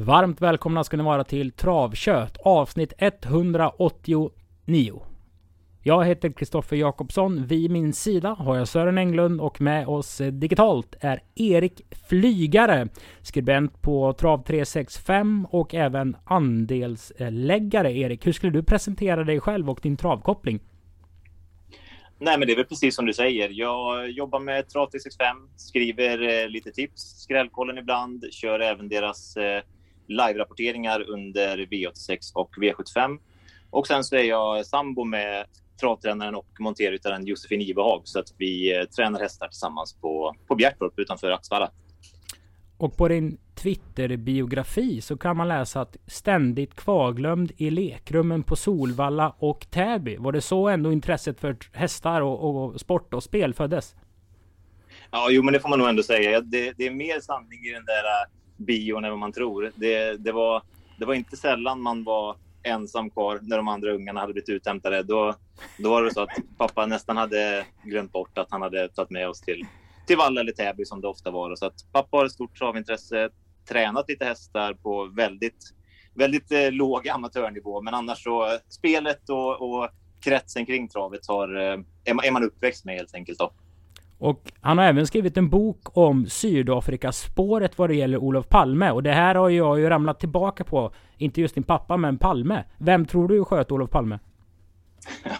Varmt välkomna ska ni vara till Travkött avsnitt 189. Jag heter Kristoffer Jakobsson. Vid min sida har jag Sören Englund och med oss digitalt är Erik Flygare, skribent på Trav 365 och även andelsläggare. Erik, hur skulle du presentera dig själv och din travkoppling? Nej, men det är väl precis som du säger. Jag jobbar med Trav 365, skriver eh, lite tips, skrällkollen ibland, kör även deras eh, live-rapporteringar under V86 och V75. Och sen så är jag sambo med travtränaren och monterryttaren Josefin Ivehag så att vi eh, tränar hästar tillsammans på, på Bjärtorp utanför Axvalla. Och på din Twitter-biografi så kan man läsa att ständigt kvarglömd i lekrummen på Solvalla och Täby. Var det så ändå intresset för hästar och, och sport och spel föddes? Ja, jo, men det får man nog ändå säga. Det, det är mer sanning i den där bion än vad man tror. Det, det, var, det var inte sällan man var ensam kvar när de andra ungarna hade blivit uthämtade. Då, då var det så att pappa nästan hade glömt bort att han hade tagit med oss till, till Valla eller Täby som det ofta var. Så att pappa har ett stort travintresse, tränat lite hästar på väldigt, väldigt eh, låg amatörnivå. Men annars så spelet och, och kretsen kring travet har, eh, är, man, är man uppväxt med helt enkelt. Då. Och han har även skrivit en bok om Sydafrikaspåret vad det gäller Olof Palme. Och det här har jag ju ramlat tillbaka på. Inte just din pappa, men Palme. Vem tror du sköt Olof Palme?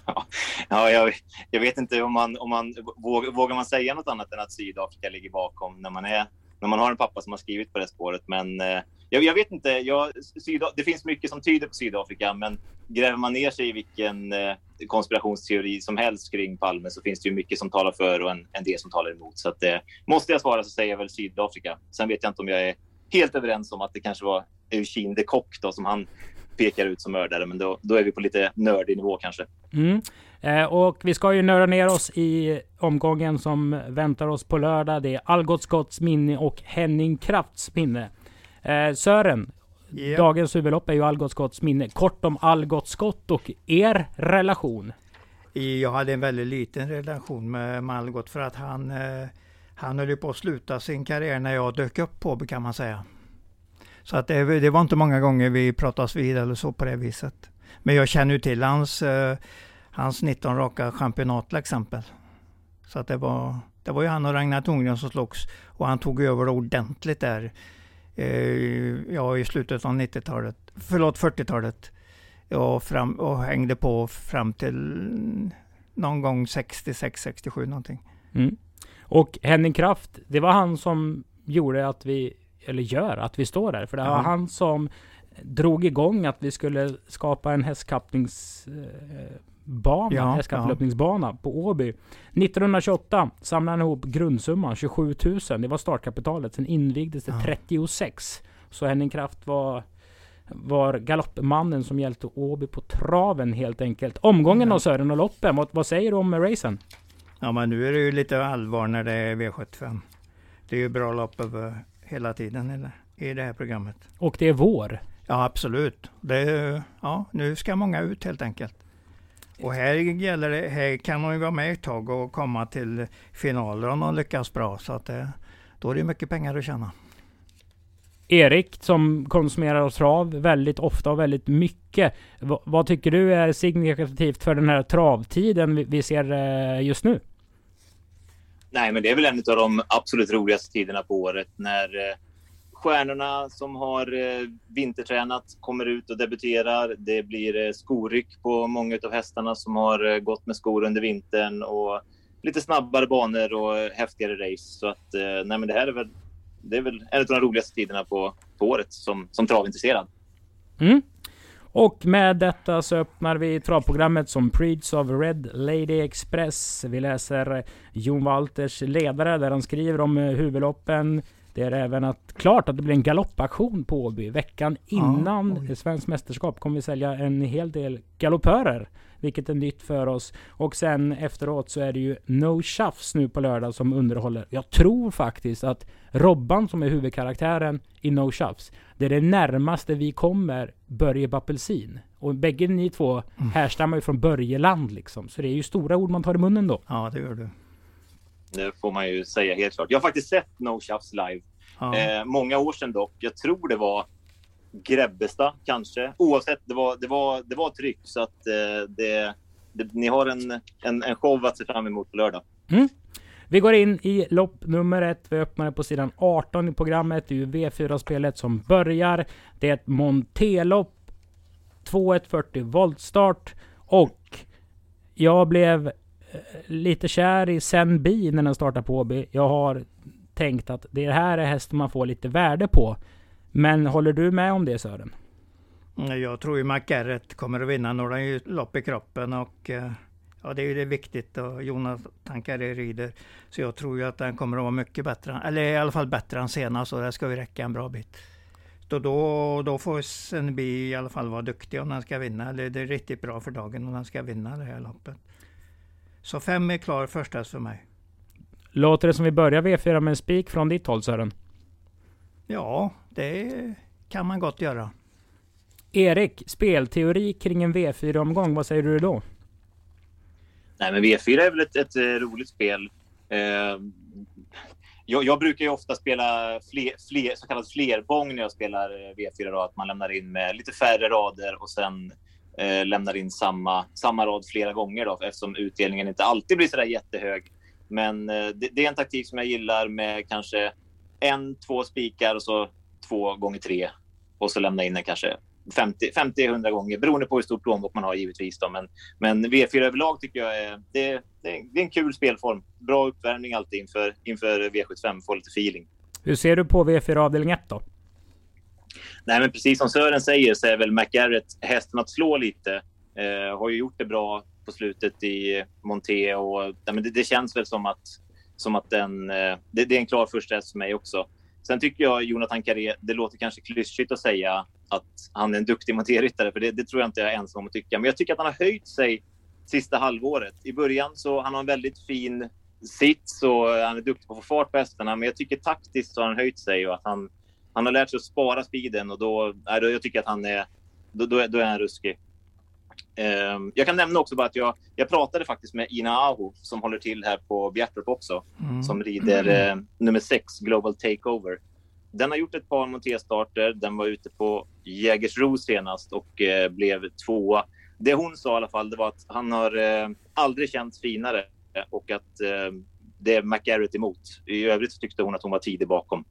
ja, jag, jag, vet inte om man, om man vågar, vågar man säga något annat än att Sydafrika ligger bakom när man, är, när man har en pappa som har skrivit på det spåret. Men eh, jag, jag, vet inte. Jag, Syd, det finns mycket som tyder på Sydafrika, men gräver man ner sig i vilken eh, konspirationsteori som helst kring Palme så finns det ju mycket som talar för och en, en del som talar emot. Så att, eh, måste jag svara så säger jag väl Sydafrika. Sen vet jag inte om jag är helt överens om att det kanske var Eugene de Kock då, som han pekar ut som mördare, men då, då är vi på lite nördig nivå kanske. Mm. Eh, och vi ska ju nörda ner oss i omgången som väntar oss på lördag. Det är Algot Scotts minne och Henning Krafts minne. Eh, Sören, yep. dagens huvudlopp är ju Algot Scotts minne. Kort om Algot Scott och er relation. Jag hade en väldigt liten relation med Algot för att han, eh, han höll på att sluta sin karriär när jag dök upp på kan man säga. Så att det, det var inte många gånger vi pratades vid eller så på det viset. Men jag känner ju till hans, eh, hans 19 raka championat till exempel. Så att det var, det var ju han och Ragnar Thorngren som slogs och han tog över ordentligt där ja, i slutet av 90-talet, förlåt 40-talet. Ja, fram, och hängde på fram till någon gång 66, 67 någonting. Mm. Och Henning Kraft, det var han som gjorde att vi, eller gör att vi står där. För det var ja. han som drog igång att vi skulle skapa en hästkappnings... Eh, bana, ja, hästkapplöpningsbana ja. på Åby. 1928 samlade han ihop grundsumman 27 000. Det var startkapitalet. Sen invigdes det ja. 36. Så Henning Kraft var var galoppmannen som hjälpte Åby på traven helt enkelt. Omgången av Sören och loppen. Vad, vad säger du om racen? Ja men nu är det ju lite allvar när det är V75. Det är ju bra lopp över hela tiden eller, i det här programmet. Och det är vår. Ja absolut. Det är, ja, nu ska många ut helt enkelt. Och här gäller det, här kan man ju vara med ett tag och komma till finaler om man lyckas bra. Så att det, då är det mycket pengar att tjäna. Erik som konsumerar trav väldigt ofta och väldigt mycket. V vad tycker du är signifikativt för den här travtiden vi ser eh, just nu? Nej, men det är väl en av de absolut roligaste tiderna på året när eh, stjärnorna som har eh, vintertränat kommer ut och debuterar. Det blir eh, skoryck på många av hästarna som har eh, gått med skor under vintern och lite snabbare banor och häftigare race. Så att, eh, nej, men det här är väl, det är väl en av de roligaste tiderna på, på året som, som travintresserad. Mm. Och med detta så öppnar vi travprogrammet som Preeds of Red Lady Express. Vi läser Jon Walters ledare där han skriver om eh, huvudloppen, det är även att, klart att det blir en galoppaktion på Åby. Veckan innan ja, Svenskt mästerskap kommer vi sälja en hel del galoppörer. Vilket är nytt för oss. Och sen efteråt så är det ju No Tjafs nu på lördag som underhåller. Jag tror faktiskt att Robban som är huvudkaraktären i No Tjafs. Det är det närmaste vi kommer Börje Bappelsin. Och bägge ni två mm. härstammar ju från Börjeland liksom. Så det är ju stora ord man tar i munnen då. Ja, det gör du. Det får man ju säga helt klart. Jag har faktiskt sett No Tjafs live. Ja. Eh, många år sedan dock. Jag tror det var Grebbestad kanske. Oavsett, det var, det var, det var tryck så att eh, det, det, ni har en, en, en show att se fram emot på lördag. Mm. Vi går in i lopp nummer ett. Vi öppnar på sidan 18 i programmet. Det är ju V4-spelet som börjar. Det är ett Montelopp. 2140 voltstart. Och jag blev eh, lite kär i Senbi när den startar på Åby. Jag har tänkt att det här är hästen man får lite värde på. Men håller du med om det Sören? Mm, jag tror ju McGarrett kommer att vinna några lopp i kroppen och eh, ja, det är ju det viktigt och Jonas Tankare rider. Så jag tror ju att den kommer att vara mycket bättre, eller i alla fall bättre än senast och det ska ju räcka en bra bit. Så då, då får Senby i alla fall vara duktig om den ska vinna. Eller det är riktigt bra för dagen om den ska vinna det här loppet. Så fem är klar första för mig. Låter det som vi börjar V4 med en spik från ditt håll Sören? Ja, det kan man gott göra. Erik, spelteori kring en V4-omgång, vad säger du då? Nej, men V4 är väl ett, ett, eh, roligt spel. Eh, jag, jag, brukar ju ofta spela fler, fler, så kallat flerbång när jag spelar eh, V4. Då, att man lämnar in med lite färre rader och sen eh, lämnar in samma, samma rad flera gånger då, eftersom utdelningen inte alltid blir så där jättehög. Men eh, det, det, är en taktik som jag gillar med kanske en, två spikar och så två gånger tre och så lämna in den kanske 50-100 gånger beroende på hur stor plånbok man har givetvis. Då. Men, men V4 överlag tycker jag är, det, det är en kul spelform. Bra uppvärmning alltid inför, inför V75, få lite feeling. Hur ser du på V4 avdelning 1 då? Nej, men precis som Sören säger så är väl McGarrett hästen att slå lite. Eh, har ju gjort det bra på slutet i Monté och ja, men det, det, känns väl som att, som att den, eh, det, det, är en klar första häst för mig också. Sen tycker jag Jonathan Carré, det låter kanske klyschigt att säga att han är en duktig monterryttare, för det, det, tror jag inte jag är ensam om att tycka. Men jag tycker att han har höjt sig sista halvåret. I början så han har en väldigt fin sits och han är duktig på att få fart på hästarna. Men jag tycker taktiskt så har han höjt sig och att han, han har lärt sig att spara speeden och då, äh, då jag tycker att han är, då, då, då är han ruskig. Um, jag kan nämna också bara att jag, jag pratade faktiskt med Ina Aho som håller till här på Bjärtorp också. Mm. Som rider uh, nummer 6, Global Takeover. Den har gjort ett par monterstarter. Den var ute på Jägersro senast och uh, blev tvåa. Det hon sa i alla fall det var att han har uh, aldrig känts finare och att det är McGarrett emot. I övrigt tyckte hon att hon var tidig bakom.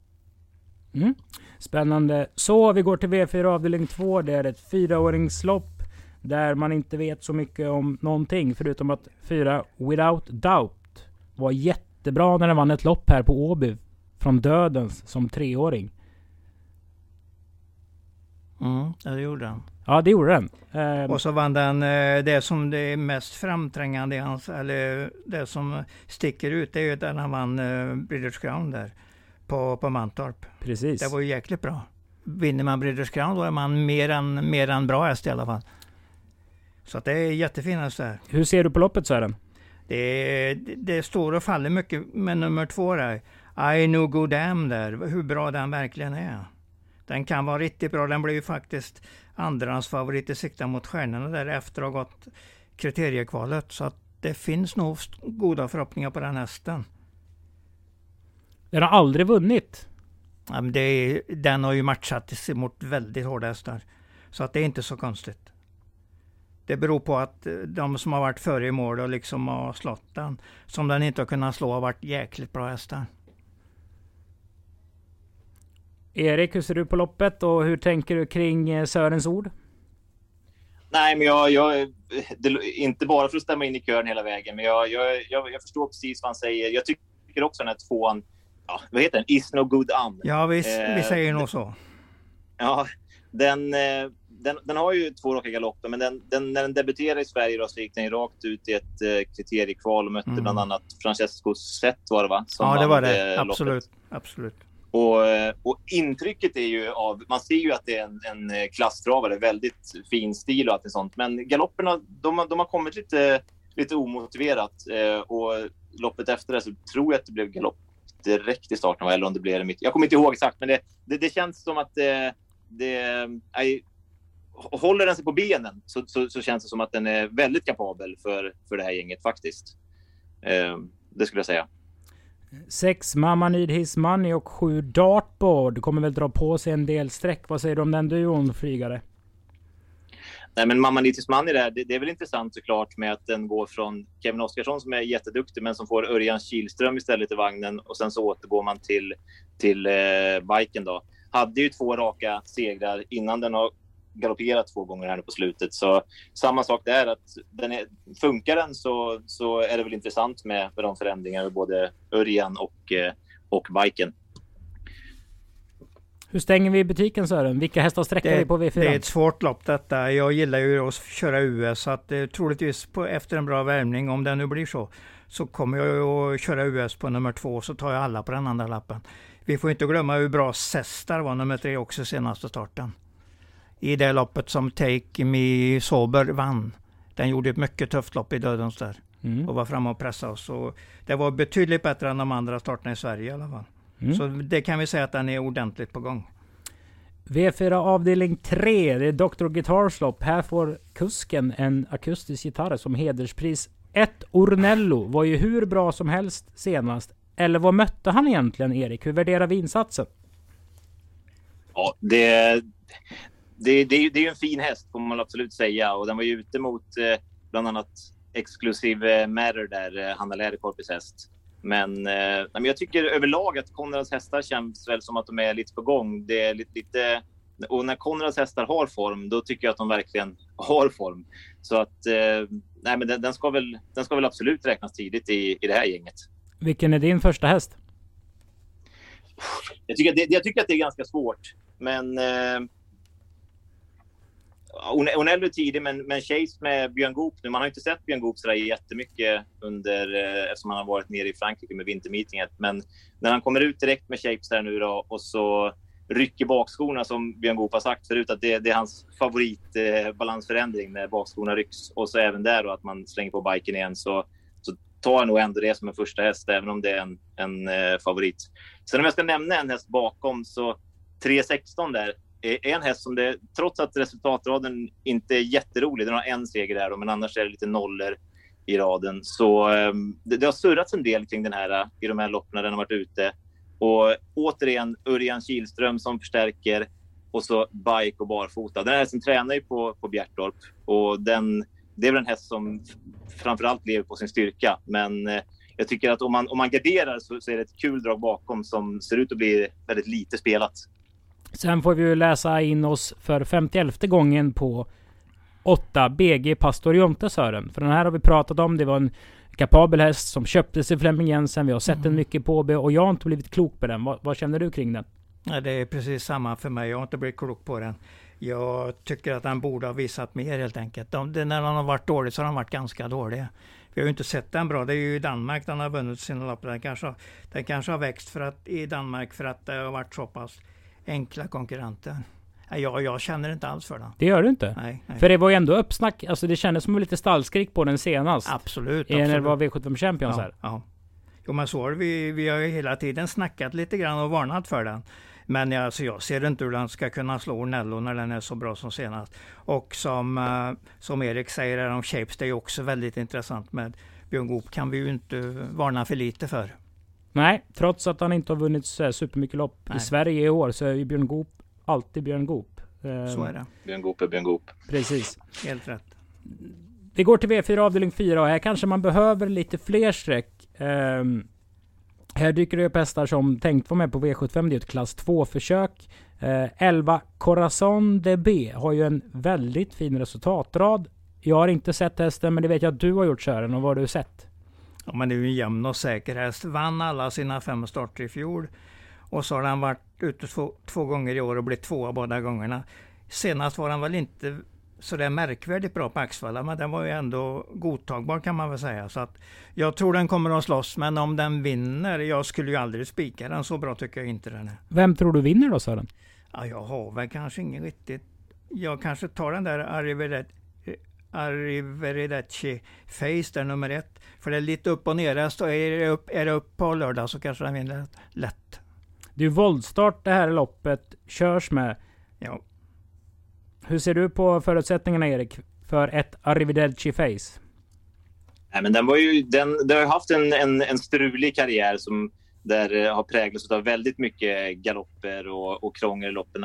Mm. Spännande. Så vi går till V4 avdelning 2. Det är ett fyraåringslopp där man inte vet så mycket om någonting förutom att fyra Without Doubt var jättebra när den vann ett lopp här på Åby. Från dödens som treåring. Mm, ja det gjorde den. Ja det gjorde den. Eh, och så vann den eh, det som det är mest framträngande i hans, eller det som sticker ut, det är ju att han vann eh, British Crown där. På, på Mantorp. Precis. Det var ju jäkligt bra. Vinner man British Crown då är man mer än, mer än bra häst i alla fall. Så att det är jättefina hästar. Hur ser du på loppet Sören? Det, det, det står och faller mycket med nummer två där. I know go damn där, hur bra den verkligen är. Den kan vara riktigt bra. Den blir ju faktiskt andrahandsfavorit i sikta mot stjärnorna där efter att ha gått kriteriekvalet. Så att det finns nog goda förhoppningar på den hästen. Den har aldrig vunnit. Ja, men det är, den har ju matchat mot väldigt hårda hästar. Så att det är inte så konstigt. Det beror på att eh, de som har varit före i mål och liksom har slått den, som den inte har kunnat slå, har varit jäkligt bra hästar. Erik, hur ser du på loppet och hur tänker du kring eh, Sörens ord? Nej, men jag, jag det, inte bara för att stämma in i kören hela vägen, men jag, jag, jag, jag förstår precis vad han säger. Jag tycker också den här tvåan, ja, vad heter den? Is no good am. Ja, vi, eh, vi säger nog så. Ja, den, eh, den, den, har ju två raka galopper, men den, den, när den debuterade i Sverige då, så gick den rakt ut i ett eh, kriteriekval och mötte mm. bland annat Francesco Zet var det va? Som ja, det var det. Eh, absolut. Absolut. Och, och, intrycket är ju av, man ser ju att det är en, en klasstravare, väldigt fin stil och allt sånt. Men galopperna, de, de har kommit lite, lite omotiverat. Och loppet efter det så tror jag att det blev galopp direkt i starten, eller om det blev mitt. Jag kommer inte ihåg exakt, men det, det, det känns som att eh, det, eh, det, håller den sig på benen så, så, så, känns det som att den är väldigt kapabel för, för det här gänget faktiskt. Eh, det skulle jag säga. Sex Mamma Need His Money och sju Dartboard kommer väl dra på sig en del streck. Vad säger du om den duon flygare? Nej, men Mamma Need Money där, det, det, är väl intressant såklart med att den går från Kevin Oskarsson som är jätteduktig men som får Örjan Kihlström istället i vagnen och sen så återgår man till, till eh, biken då. Hade ju två raka segrar innan den har galopperat två gånger här nu på slutet. Så samma sak där, att den är, funkar den så, så är det väl intressant med, med de förändringar med både Örjan och, eh, och biken. Hur stänger vi butiken Sören? Vilka hästar sträcker vi på V4? Det är ett svårt lopp detta. Jag gillar ju att köra US så att eh, troligtvis på, efter en bra värmning, om det nu blir så, så kommer jag att köra US på nummer två så tar jag alla på den andra lappen. Vi får inte glömma hur bra Sestar var nummer tre också senaste starten i det loppet som Take Me Sober vann. Den gjorde ett mycket tufft lopp i dödens där. Mm. Och var framme och pressade oss. Och det var betydligt bättre än de andra starterna i Sverige i alla fall. Mm. Så det kan vi säga att den är ordentligt på gång. V4 avdelning 3, det är Dr. Guitars lopp. Här får kusken en akustisk gitarr som hederspris. Ett Ornello var ju hur bra som helst senast. Eller vad mötte han egentligen, Erik? Hur värderar vi insatsen? Ja, det, det, det, det är ju en fin häst får man absolut säga och den var ju ute mot eh, bland annat Exclusive Matter där, eh, Hanna Läderkorpis häst. Men, eh, men jag tycker överlag att Konrads hästar känns väl som att de är lite på gång. Det är lite, lite och när Konrads hästar har form, då tycker jag att de verkligen har form. Så att eh, nej, men den, den, ska väl, den ska väl absolut räknas tidigt i, i det här gänget. Vilken är din första häst? Jag tycker, det, jag tycker att det är ganska svårt, men eh, hon är tidig, men, men Chase med Björn Goop nu. Man har inte sett Björn Goop sådär jättemycket under, eh, eftersom han har varit nere i Frankrike med vintermeetinget. Men när han kommer ut direkt med Chase där nu då och så rycker bakskorna som Björn Goop har sagt förut att det, det är hans favoritbalansförändring eh, när bakskorna rycks. Och så även där då att man slänger på biken igen så, så tar jag nog ändå det som en första häst, även om det är en, en eh, favorit. Sen om jag ska nämna en häst bakom så 3.16 där en häst som det, trots att resultatraden inte är jätterolig, den har en seger där, men annars är det lite nollor i raden. Så ehm, det, det, har surrats en del kring den här eh, i de här loppen den har varit ute. Och återigen Örjan Kihlström som förstärker och så bike och barfota. Den här hästen tränar ju på, på Bjertorp och den, det är väl en häst som framförallt lever på sin styrka. Men eh, jag tycker att om man, om man garderar så, så är det ett kul drag bakom som ser ut att bli väldigt lite spelat. Sen får vi ju läsa in oss för 51 gången på 8 BG Pastor Jonte Sören. För den här har vi pratat om. Det var en kapabel häst som köptes i Flemming Jensen. Vi har sett mm. den mycket på OB och jag har inte blivit klok på den. Vad, vad känner du kring den? Ja, det är precis samma för mig. Jag har inte blivit klok på den. Jag tycker att han borde ha visat mer helt enkelt. De, när han har varit dålig så har han varit ganska dålig. Vi har ju inte sett den bra. Det är ju i Danmark den har vunnit sina lopp. Den kanske, den kanske har växt för att, i Danmark för att det har varit så pass enkla konkurrenter. Jag, jag känner inte alls för den. Det gör du inte? Nej, nej. För det var ju ändå uppsnack. Alltså det kändes som lite stallskrik på den senast. Absolut. När det var V75 Champions ja, här. Ja. Jo men så har vi. Vi har ju hela tiden snackat lite grann och varnat för den. Men jag, alltså jag ser inte hur den ska kunna slå Ornello när den är så bra som senast. Och som, uh, som Erik säger här om Shapes, det är också väldigt intressant med Björn Goop kan vi ju inte varna för lite för. Nej, trots att han inte har vunnit så supermycket lopp Nej. i Sverige i år så är ju Björn Goop alltid Björn Goop. Så är det. Björn Goop är Björn Goop. Precis. Helt rätt. Vi går till V4 avdelning 4 och här kanske man behöver lite fler streck. Um, här dyker det upp hästar som tänkt vara med på V75. Det är ett klass 2-försök. Uh, 11 Corazon DB har ju en väldigt fin resultatrad. Jag har inte sett hästen, men det vet jag att du har gjort Sören. Och vad har du sett? Ja, men det är ju en jämn och säker häst. Vann alla sina fem starter i fjol. Och så har han varit ute två, två gånger i år och blivit tvåa båda gångerna. Senast var han väl inte så det är märkvärdigt bra på Axvalla, men den var ju ändå godtagbar kan man väl säga. Så att jag tror den kommer att slåss, men om den vinner, jag skulle ju aldrig spika den, så bra tycker jag inte den är. Vem tror du vinner då Sören? Ja, jag har väl kanske ingen riktigt... Jag kanske tar den där Arrivederci Face, där nummer ett. För det är lite upp och ner. Är det upp, är det upp på lördag så kanske den vinner lätt. Det är voltstart det här loppet körs med. Ja. Hur ser du på förutsättningarna Erik? För ett Arrivederci Face? Nej, men den, var ju, den, den har haft en, en, en strulig karriär som där eh, har präglats av väldigt mycket galopper och, och krångel i loppen.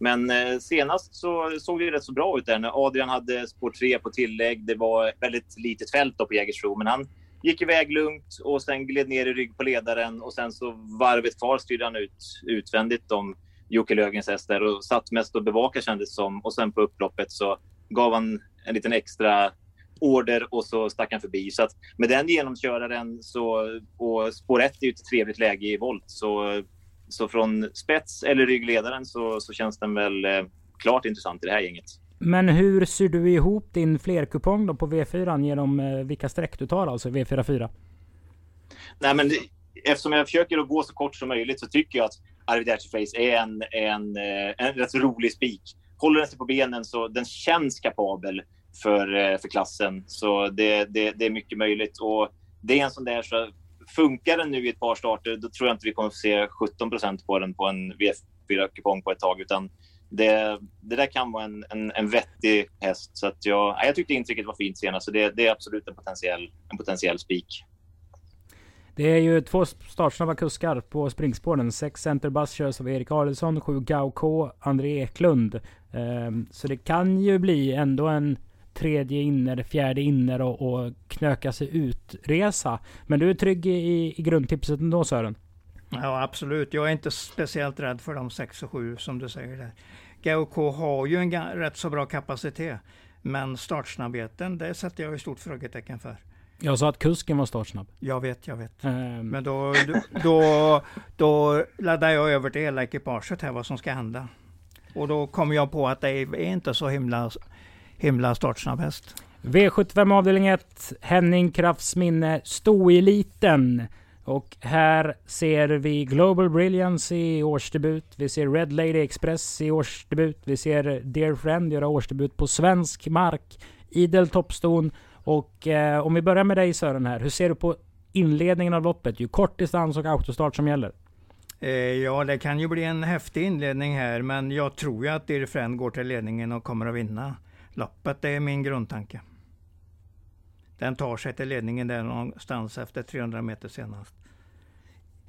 Men eh, senast så såg det rätt så bra ut där när Adrian hade spår 3 på tillägg. Det var väldigt litet fält då på Jägersro, men han gick iväg lugnt och sen gled ner i rygg på ledaren och sen så varvet kvar styrde han ut utvändigt om Jocke Löfgrens hästar och satt mest och bevakade kändes som och sen på upploppet så gav han en liten extra order och så stack han förbi. Så att med den genomköraren så, och spår 1 är ju ett trevligt läge i volt. Så, så från spets eller ryggledaren så, så känns den väl eh, klart intressant i det här gänget. Men hur syr du ihop din flerkupong då på V4 genom eh, vilka streck du tar alltså V44? Nej, men det, eftersom jag försöker att gå så kort som möjligt så tycker jag att Arrivederci Face är en, en, eh, en rätt rolig spik. Håller den sig på benen så den känns kapabel för, eh, för klassen. Så det, det, det är mycket möjligt. Och det är en sån där så funkar den nu i ett par starter, då tror jag inte vi kommer att få se 17 procent på den på en V4-kupong på ett tag, utan det, det där kan vara en, en, en vettig häst. Så att jag, jag tyckte intrycket var fint senast, så det, det är absolut en potentiell, en potentiell spik. Det är ju två startsnabba kuskar på springspåren. Sex centerbass körs av Erik Adelsson, sju Gau K, André Eklund. Ehm, så det kan ju bli ändå en tredje inner, fjärde inner och, och knöka sig ut-resa. Men du är trygg i, i grundtipset ändå Sören? Ja absolut. Jag är inte speciellt rädd för de 6 och 7 som du säger där. GOK har ju en rätt så bra kapacitet. Men startsnabbheten, det sätter jag i stort frågetecken för. Jag sa att kusken var startsnabb. Jag vet, jag vet. Um. Men då, då, då laddar jag över till hela ekipaget här vad som ska hända. Och då kommer jag på att det är inte så himla himla startsnabb häst. V75 avdelning 1, Henning Krafts minne, stoeliten. Och här ser vi Global Brilliance i årsdebut. Vi ser Red Lady Express i årsdebut. Vi ser Dear Friend göra årsdebut på svensk mark. Idel toppston. Och eh, om vi börjar med dig Sören här. Hur ser du på inledningen av loppet? Ju kort distans och autostart som gäller. Eh, ja, det kan ju bli en häftig inledning här, men jag tror ju att Dear Friend går till ledningen och kommer att vinna loppet. Det är min grundtanke. Den tar sig till ledningen där någonstans efter 300 meter senast.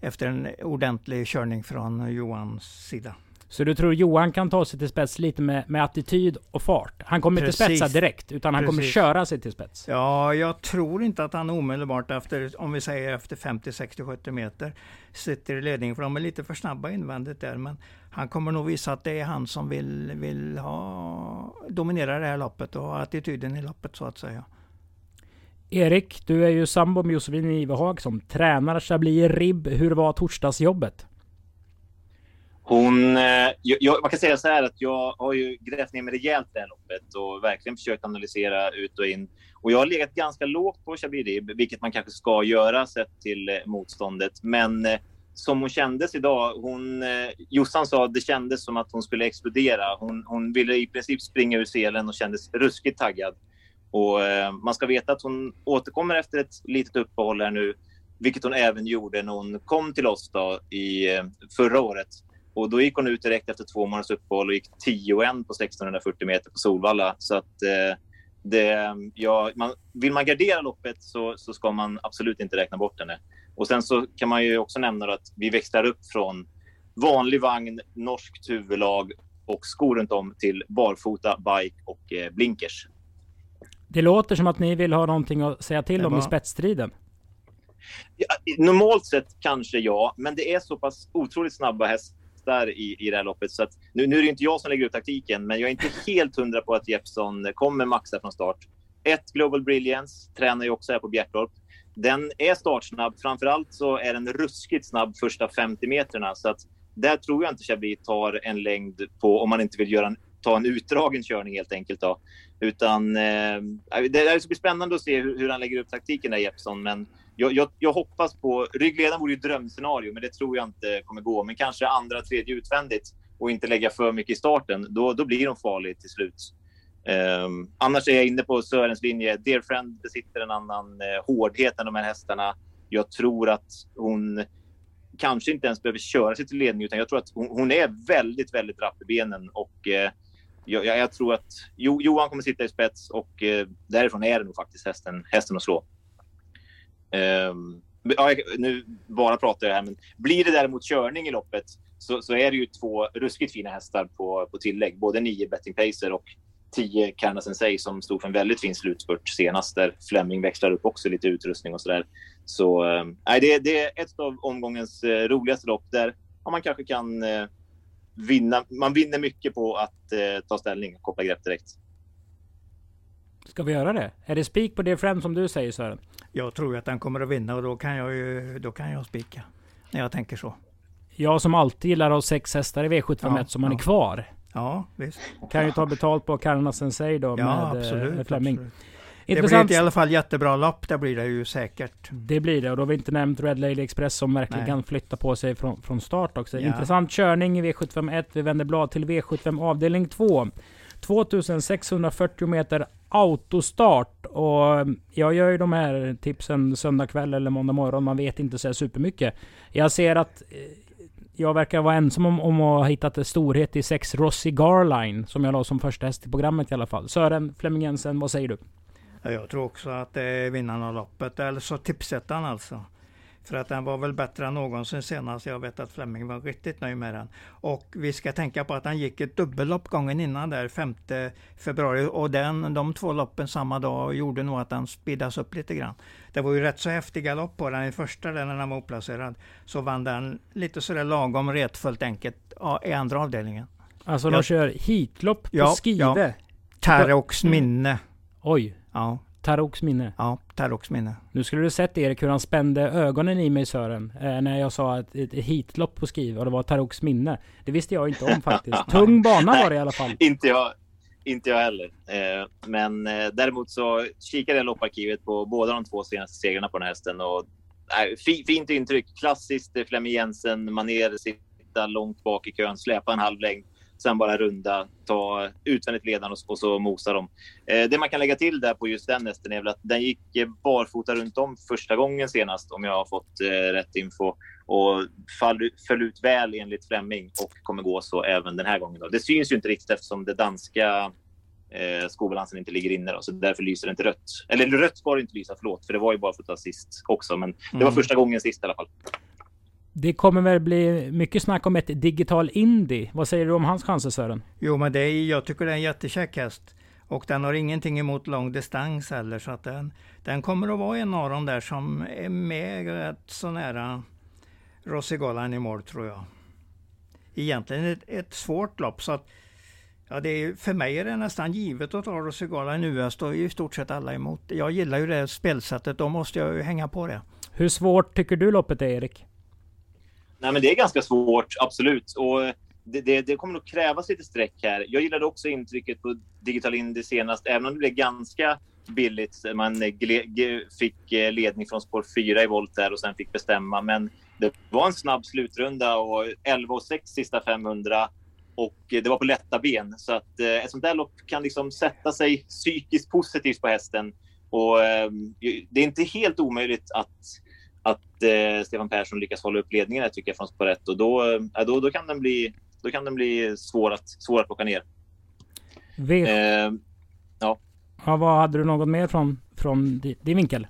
Efter en ordentlig körning från Johans sida. Så du tror Johan kan ta sig till spets lite med, med attityd och fart? Han kommer Precis. inte spetsa direkt, utan han Precis. kommer köra sig till spets? Ja, jag tror inte att han omedelbart efter, om vi säger efter 50, 60, 70 meter, sitter i ledningen. För de är lite för snabba invändigt där. Men han kommer nog visa att det är han som vill, vill ha, dominera det här loppet och ha attityden i loppet så att säga. Erik, du är ju sambo med Josefin Ivehag som tränar Chablis Ribb. Hur var torsdagsjobbet? Hon, eh, jag, man kan säga så här att jag har ju grävt ner mig rejält i det här loppet och verkligen försökt analysera ut och in. Och jag har legat ganska lågt på Shabiri, Ribb, vilket man kanske ska göra sett till eh, motståndet. Men eh, som hon kändes idag. Hon, Jossan sa att det kändes som att hon skulle explodera. Hon, hon ville i princip springa ur selen och kändes ruskigt taggad. Och, man ska veta att hon återkommer efter ett litet uppehåll här nu, vilket hon även gjorde när hon kom till oss då i, förra året. Och då gick hon ut direkt efter två månaders uppehåll och gick 10-1 på 1640 meter på Solvalla. Så att eh, det, ja, man, vill man gardera loppet så, så ska man absolut inte räkna bort henne. Och sen så kan man ju också nämna att vi växlar upp från vanlig vagn, norskt huvudlag och skor runt om till barfota, bike och eh, blinkers. Det låter som att ni vill ha någonting att säga till om i spetsstriden. Ja, normalt sett kanske ja, men det är så pass otroligt snabba hästar i, i det här loppet. Så att, nu, nu är det inte jag som lägger ut taktiken, men jag är inte helt hundra på att Jeppson kommer maxa från start. Ett Global Brilliance tränar ju också här på Bjertorp. Den är startsnabb. Framförallt så är den ruskigt snabb första 50 meterna. Så att där tror jag inte Chablis tar en längd på, om man inte vill göra en, ta en utdragen körning helt enkelt. Då. Utan eh, det, ska bli spännande att se hur, hur han lägger upp taktiken där Jeppsson. Men jag, jag, jag, hoppas på, ryggledaren vore ju drömscenario, men det tror jag inte kommer gå. Men kanske andra, tredje utvändigt och inte lägga för mycket i starten. Då, då blir de farliga till slut. Um, annars är jag inne på Sörens linje. Dear Friend besitter en annan eh, hårdhet än de här hästarna. Jag tror att hon kanske inte ens behöver köra sig till ledning, utan jag tror att hon, hon är väldigt, väldigt rapp i benen och eh, jag, jag, tror att jo, Johan kommer sitta i spets och eh, därifrån är det nog faktiskt hästen, hästen att slå. Um, ja, nu bara pratar jag här, men blir det däremot körning i loppet så, så är det ju två ruskigt fina hästar på, på tillägg. Både nio Betting Pacer och 10 Karna Sensei som stod för en väldigt fin slutspurt senast där Fleming växlar upp också lite utrustning och sådär. Så äh, det, det är ett av omgångens äh, roligaste lopp där ja, man kanske kan äh, vinna. Man vinner mycket på att äh, ta ställning och koppla grepp direkt. Ska vi göra det? Är det spik på det främst som du säger Sören? Jag tror att den kommer att vinna och då kan jag ju då kan jag spika. När jag tänker så. Jag som alltid gillar att ha sex hästar i V751 ja, som man ja. är kvar. Ja, visst. Kan ju ta betalt på Karna Sensei då ja, med, absolut, med Fleming. Absolut. Intressant. Det blir i alla fall jättebra lopp, det blir det ju säkert. Det blir det och då har vi inte nämnt Red Lady Express som verkligen Nej. kan flytta på sig från, från start också. Ja. Intressant körning i V751. Vi vänder blad till V75 avdelning 2. 2640 meter autostart. Och mm, jag gör ju de här tipsen söndag kväll eller måndag morgon. Man vet inte så supermycket. Jag ser att eh, jag verkar vara ensam om, om att ha hittat storhet i sex Rossi Garline. Som jag la som första häst i programmet i alla fall. Sören Flemming Jensen, vad säger du? Jag tror också att det är vinnaren av loppet. Eller så tipsettan alltså. För att den var väl bättre än någonsin senast. Jag vet att Flemming var riktigt nöjd med den. Och vi ska tänka på att han gick ett dubbellopp gången innan där 5 februari. Och den, de två loppen samma dag gjorde nog att den speedas upp lite grann. Det var ju rätt så häftiga lopp på den. I första där när den var oplacerad så vann den lite sådär lagom retfullt enkelt i andra avdelningen. Alltså de kör hitlopp på ja, Skive? Ja. Taroks minne. Oj. Ja. Taroks minne. Ja, Taroks minne. Nu skulle du sett Erik hur han spände ögonen i mig Sören. Eh, när jag sa att ett hitlopp på skriv och det var Taroks minne. Det visste jag inte om faktiskt. Tung bana var det i alla fall. inte jag. Inte jag heller. Eh, men eh, däremot så kikade jag lopparkivet på båda de två senaste segrarna på den här hästen. Och, äh, fint intryck. Klassiskt eh, Flemming Jensen, manér, sitta långt bak i kön, släpa en halv längd sen bara runda, ta utvändigt ledan och, och så mosa dem. Eh, det man kan lägga till där på just den hästen är väl att den gick barfota runt om första gången senast om jag har fått eh, rätt info och fall, föll ut väl enligt Flemming och kommer gå så även den här gången. Då. Det syns ju inte riktigt eftersom det danska eh, skobalansen inte ligger inne då, så därför lyser det inte rött. Eller rött ska det inte lysa, förlåt, för det var ju bara för att ta sist också, men det var mm. första gången sist i alla fall. Det kommer väl bli mycket snack om ett digital indie. Vad säger du om hans chanser Sören? Jo, men det är, jag tycker det är en jättekäck häst. Och den har ingenting emot lång distans heller. Så att den, den kommer att vara en av dem där som är med rätt så nära Rossigolan i mål tror jag. Egentligen ett, ett svårt lopp. så att Ja, det är, för mig är det nästan givet att ta Rossigola i US. Då är i stort sett alla emot. Jag gillar ju det spelsättet. Då måste jag ju hänga på det. Hur svårt tycker du loppet är, Erik? Nej, men det är ganska svårt, absolut. Och eh, det, det, det, kommer nog krävas lite streck här. Jag gillade också intrycket på Digital Indy senast, även om det blev ganska billigt. Man eh, fick eh, ledning från spår 4 i volt där och sen fick bestämma. Men det var en snabb slutrunda och 11 och 6 sista 500 och det var på lätta ben. Så att eh, ett sånt där lopp kan liksom sätta sig psykiskt positivt på hästen. Och eh, det är inte helt omöjligt att att eh, Stefan Persson lyckas hålla upp ledningen här, tycker jag från spår 1 och då, eh, då, då kan den bli, då kan den bli svår att, svår att plocka ner. V eh, ja. ja. Vad hade du något mer från, från din vinkel?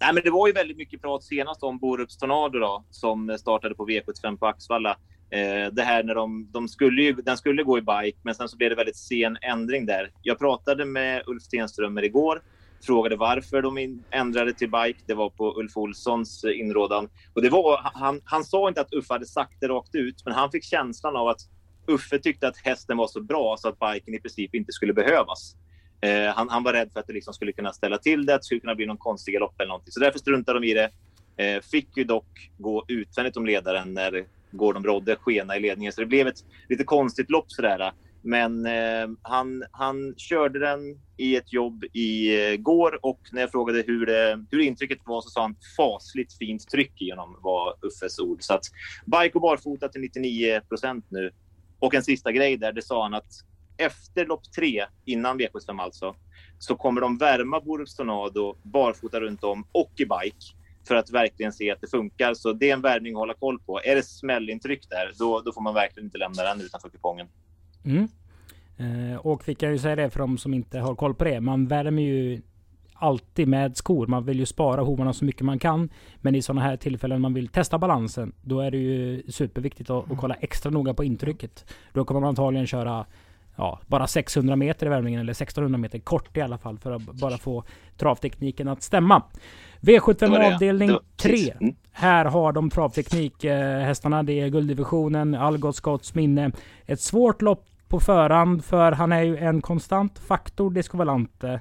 Nej, men det var ju väldigt mycket prat senast om Borups Tornado då, som startade på V75 på Axvalla. Eh, det här när de, de skulle ju, den skulle gå i bike, men sen så blev det väldigt sen ändring där. Jag pratade med Ulf Stenströmer igår frågade varför de ändrade till bike. Det var på Ulf Olssons eh, inrådan. Och det var, han, han sa inte att Uffe hade sagt det rakt ut, men han fick känslan av att Uffe tyckte att hästen var så bra så att biken i princip inte skulle behövas. Eh, han, han, var rädd för att det liksom skulle kunna ställa till det, att det skulle kunna bli någon konstig galopp eller någonting. Så därför struntade de i det. Eh, fick ju dock gå utvändigt om ledaren när Gordon Brodde skena i ledningen. Så det blev ett lite konstigt lopp sådär. Men eh, han, han körde den i ett jobb igår eh, och när jag frågade hur, det, hur intrycket var så sa han fasligt fint tryck igenom var Uffes ord. Så att bike och barfota till 99 procent nu. Och en sista grej där, det sa han att efter lopp tre, innan V75 alltså, så kommer de värma Borups Tornado barfota runt om och i bike för att verkligen se att det funkar. Så det är en värvning att hålla koll på. Är det smällintryck där, då, då får man verkligen inte lämna den utanför kupongen. Mm. Eh, och vi kan ju säga det för de som inte har koll på det. Man värmer ju alltid med skor. Man vill ju spara hovarna så mycket man kan. Men i sådana här tillfällen man vill testa balansen, då är det ju superviktigt att, att kolla extra noga på intrycket. Då kommer man antagligen köra ja, bara 600 meter i värmningen, eller 1600 meter kort i alla fall, för att bara få travtekniken att stämma. V75 avdelning 3. Mm. Här har de travteknik, eh, hästarna. Det är gulddivisionen, Algot Scotts minne. Ett svårt lopp på förhand, för han är ju en konstant faktor, Disco Valante.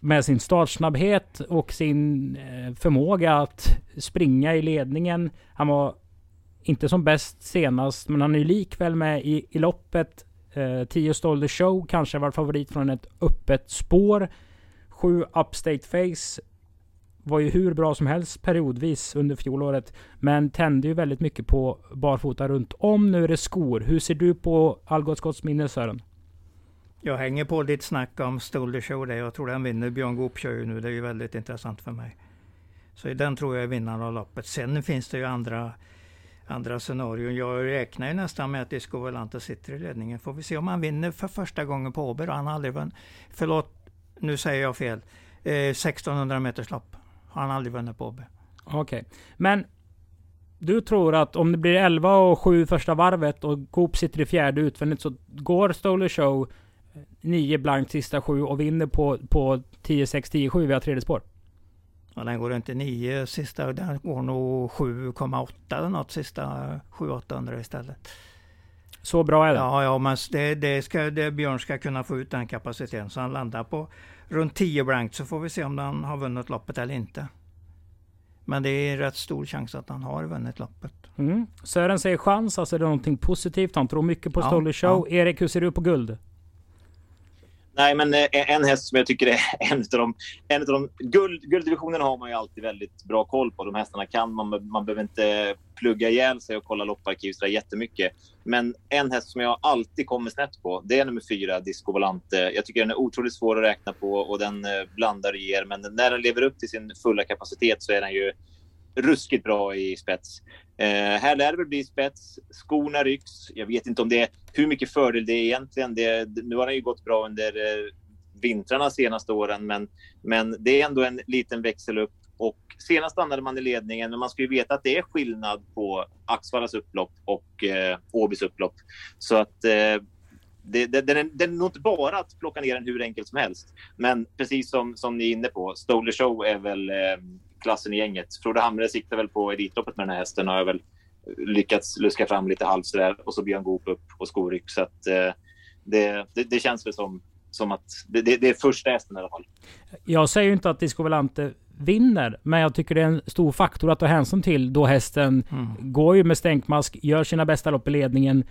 Med sin startsnabbhet och sin eh, förmåga att springa i ledningen. Han var inte som bäst senast, men han är ju likväl med i, i loppet. Eh, tio Stole the Show kanske var favorit från ett öppet spår. 7 Upstate Face var ju hur bra som helst periodvis under fjolåret. Men tände ju väldigt mycket på barfota runt om. Nu är det skor. Hur ser du på Algot Scotts minne Sören? Jag hänger på ditt snack om Stolder Show där. Jag tror den vinner. Björn Goop kör ju nu. Det är ju väldigt intressant för mig. Så den tror jag är vinnaren av loppet. Sen finns det ju andra andra scenarion. Jag räknar ju nästan med att Disco Volante sitter i ledningen. Får vi se om han vinner för första gången på Åby. Han har aldrig vunnit, förlåt, nu säger jag fel. Eh, 1600 meters lopp. Har han aldrig vunnit på Åby. Okej, okay. men du tror att om det blir 11 och 7 första varvet och Coop sitter i fjärde utvändigt så går Stoller Show 9 blankt sista 7 och vinner på, på 10-6, 10-7 via tredje spår? Ja, den går inte 9 sista, den går nog 7,8 eller något sista 7-800 istället. Så bra är det? Ja, ja men det, det ska, det, Björn ska kunna få ut den kapaciteten. Så han landar på runt 10 blankt så får vi se om han har vunnit loppet eller inte. Men det är rätt stor chans att han har vunnit loppet. Mm. Sören säger chans, alltså det är någonting positivt. Han tror mycket på ja, Stolly Show. Ja. Erik, hur ser du på guld? Nej, men eh, en häst som jag tycker är en av de... En av de guld, gulddivisionen har man ju alltid väldigt bra koll på. De hästarna kan man. Man behöver inte plugga ihjäl sig och kolla lopparkiv så jättemycket. Men en häst som jag alltid kommer snett på, det är nummer fyra, Disco Volante. Jag tycker den är otroligt svår att räkna på och den eh, blandar och ger. Men när den lever upp till sin fulla kapacitet så är den ju ruskigt bra i spets. Eh, här lär det väl bli spets. Skorna rycks. Jag vet inte om det är hur mycket fördel det är egentligen. Det, nu har den ju gått bra under eh, vintrarna senaste åren, men, men det är ändå en liten växel upp. Och senast stannade man i ledningen, men man ska ju veta att det är skillnad på Axvallas upplopp och eh, Åbys upplopp. Så att eh, det, det, det, det, är nog inte bara att plocka ner den hur enkelt som helst. Men precis som, som ni är inne på, Stoler Show är väl eh, klassen i gänget. Frode Hamre siktar väl på Elitloppet med den här hästen och har väl lyckats luska fram lite halvt sådär och så Björn Goop upp och skoryck. Så att, eh, det, det, det, känns väl som, som att det, det, det är första hästen i alla fall. Jag säger ju inte att Disco Volante vinner, men jag tycker det är en stor faktor att ta hänsyn till då hästen mm. går ju med stänkmask, gör sina bästa lopp i ledningen.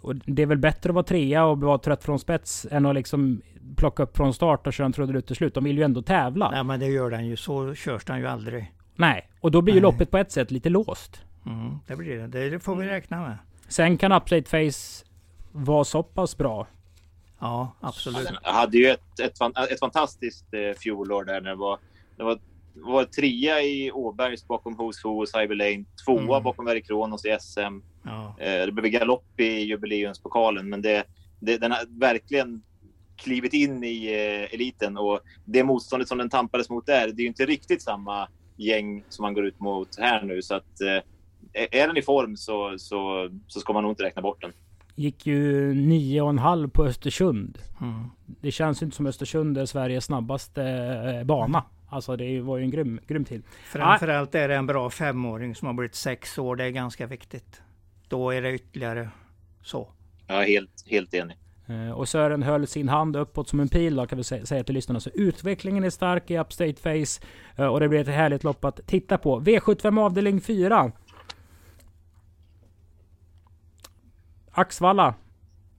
Och det är väl bättre att vara trea och vara trött från spets än att liksom plocka upp från start och köra en trudelutt till slut. De vill ju ändå tävla. Nej men det gör den ju. Så körs den ju aldrig. Nej, och då blir ju loppet på ett sätt lite låst. Mm, det blir det. Det får vi räkna med. Sen kan Update Face vara så pass bra. Ja, absolut. Den hade ju ett, ett, ett fantastiskt eh, fjolår där när det var, det var var trea i Åbergs bakom Who's Who och Cyber Lane. Tvåa mm. bakom Very Kronos i SM. Ja. Eh, det blev galopp i jubileumspokalen, men det, det, den har verkligen klivit in i eh, eliten och det motståndet som den tampades mot där, det är ju inte riktigt samma gäng som man går ut mot här nu. Så att eh, är den i form så, så, så ska man nog inte räkna bort den. Gick ju nio och en halv på Östersund. Mm. Det känns inte som Östersund är Sveriges snabbaste eh, bana. Alltså det var ju en grym, grym tid. Framförallt är det en bra femåring som har blivit sex år. Det är ganska viktigt. Då är det ytterligare så. Ja, helt, helt enig. Eh, och Sören höll sin hand uppåt som en pil då, kan vi säga till lyssnarna. Så utvecklingen är stark i Upstate Face. Eh, och det blir ett härligt lopp att titta på. V75 avdelning 4. Axvalla.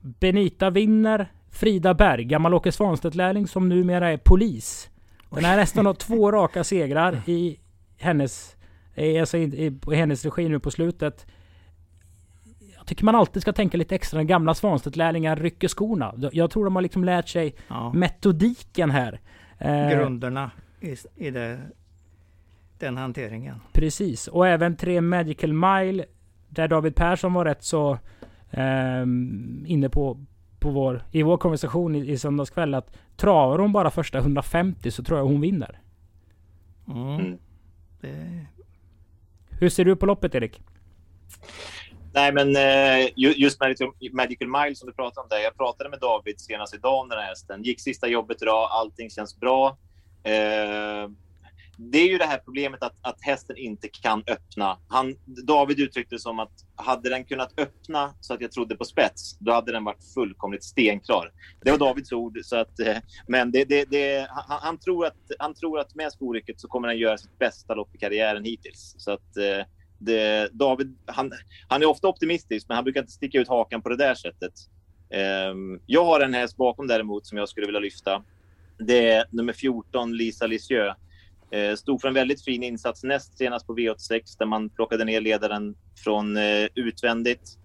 Benita vinner. Frida Berg, gammal Åke Svanstedt-lärling som numera är polis. Den här hästen har två raka segrar i hennes, alltså i, i, i hennes regi nu på slutet. Jag tycker man alltid ska tänka lite extra när gamla Svanstedt-lärlingar rycker skorna. Jag tror de har liksom lärt sig ja. metodiken här. Eh, Grunderna i, i det, den hanteringen. Precis, och även tre Magical Mile där David Persson var rätt så eh, inne på på vår, i vår konversation i, i söndagskväll att travar hon bara första 150 så tror jag hon vinner. Mm. Mm. Det, Hur ser du på loppet Erik? Nej, men eh, ju- just Magical, Magical Mile som du pratade om där. Jag pratade med David senast idag om den här hästen. Gick sista jobbet idag, allting känns bra. Det är ju det här problemet att, att hästen inte kan öppna. Han, David uttryckte det som att hade den kunnat öppna så att jag trodde på spets, då hade den varit fullkomligt stenklar. Det var Davids ord. Så att, eh, men det, det, det, han, han, tror att, han tror att med skorycket så kommer han göra sitt bästa lopp i karriären hittills. Så att, eh, det, David, han, han är ofta optimistisk, men han brukar inte sticka ut hakan på det där sättet. Ehm, jag har en häst bakom däremot som jag skulle vilja lyfta. Det är nummer 14, Lisa Lisieux. Eh, stod för en väldigt fin insats näst senast på V86 där man plockade ner ledaren från eh, utvändigt.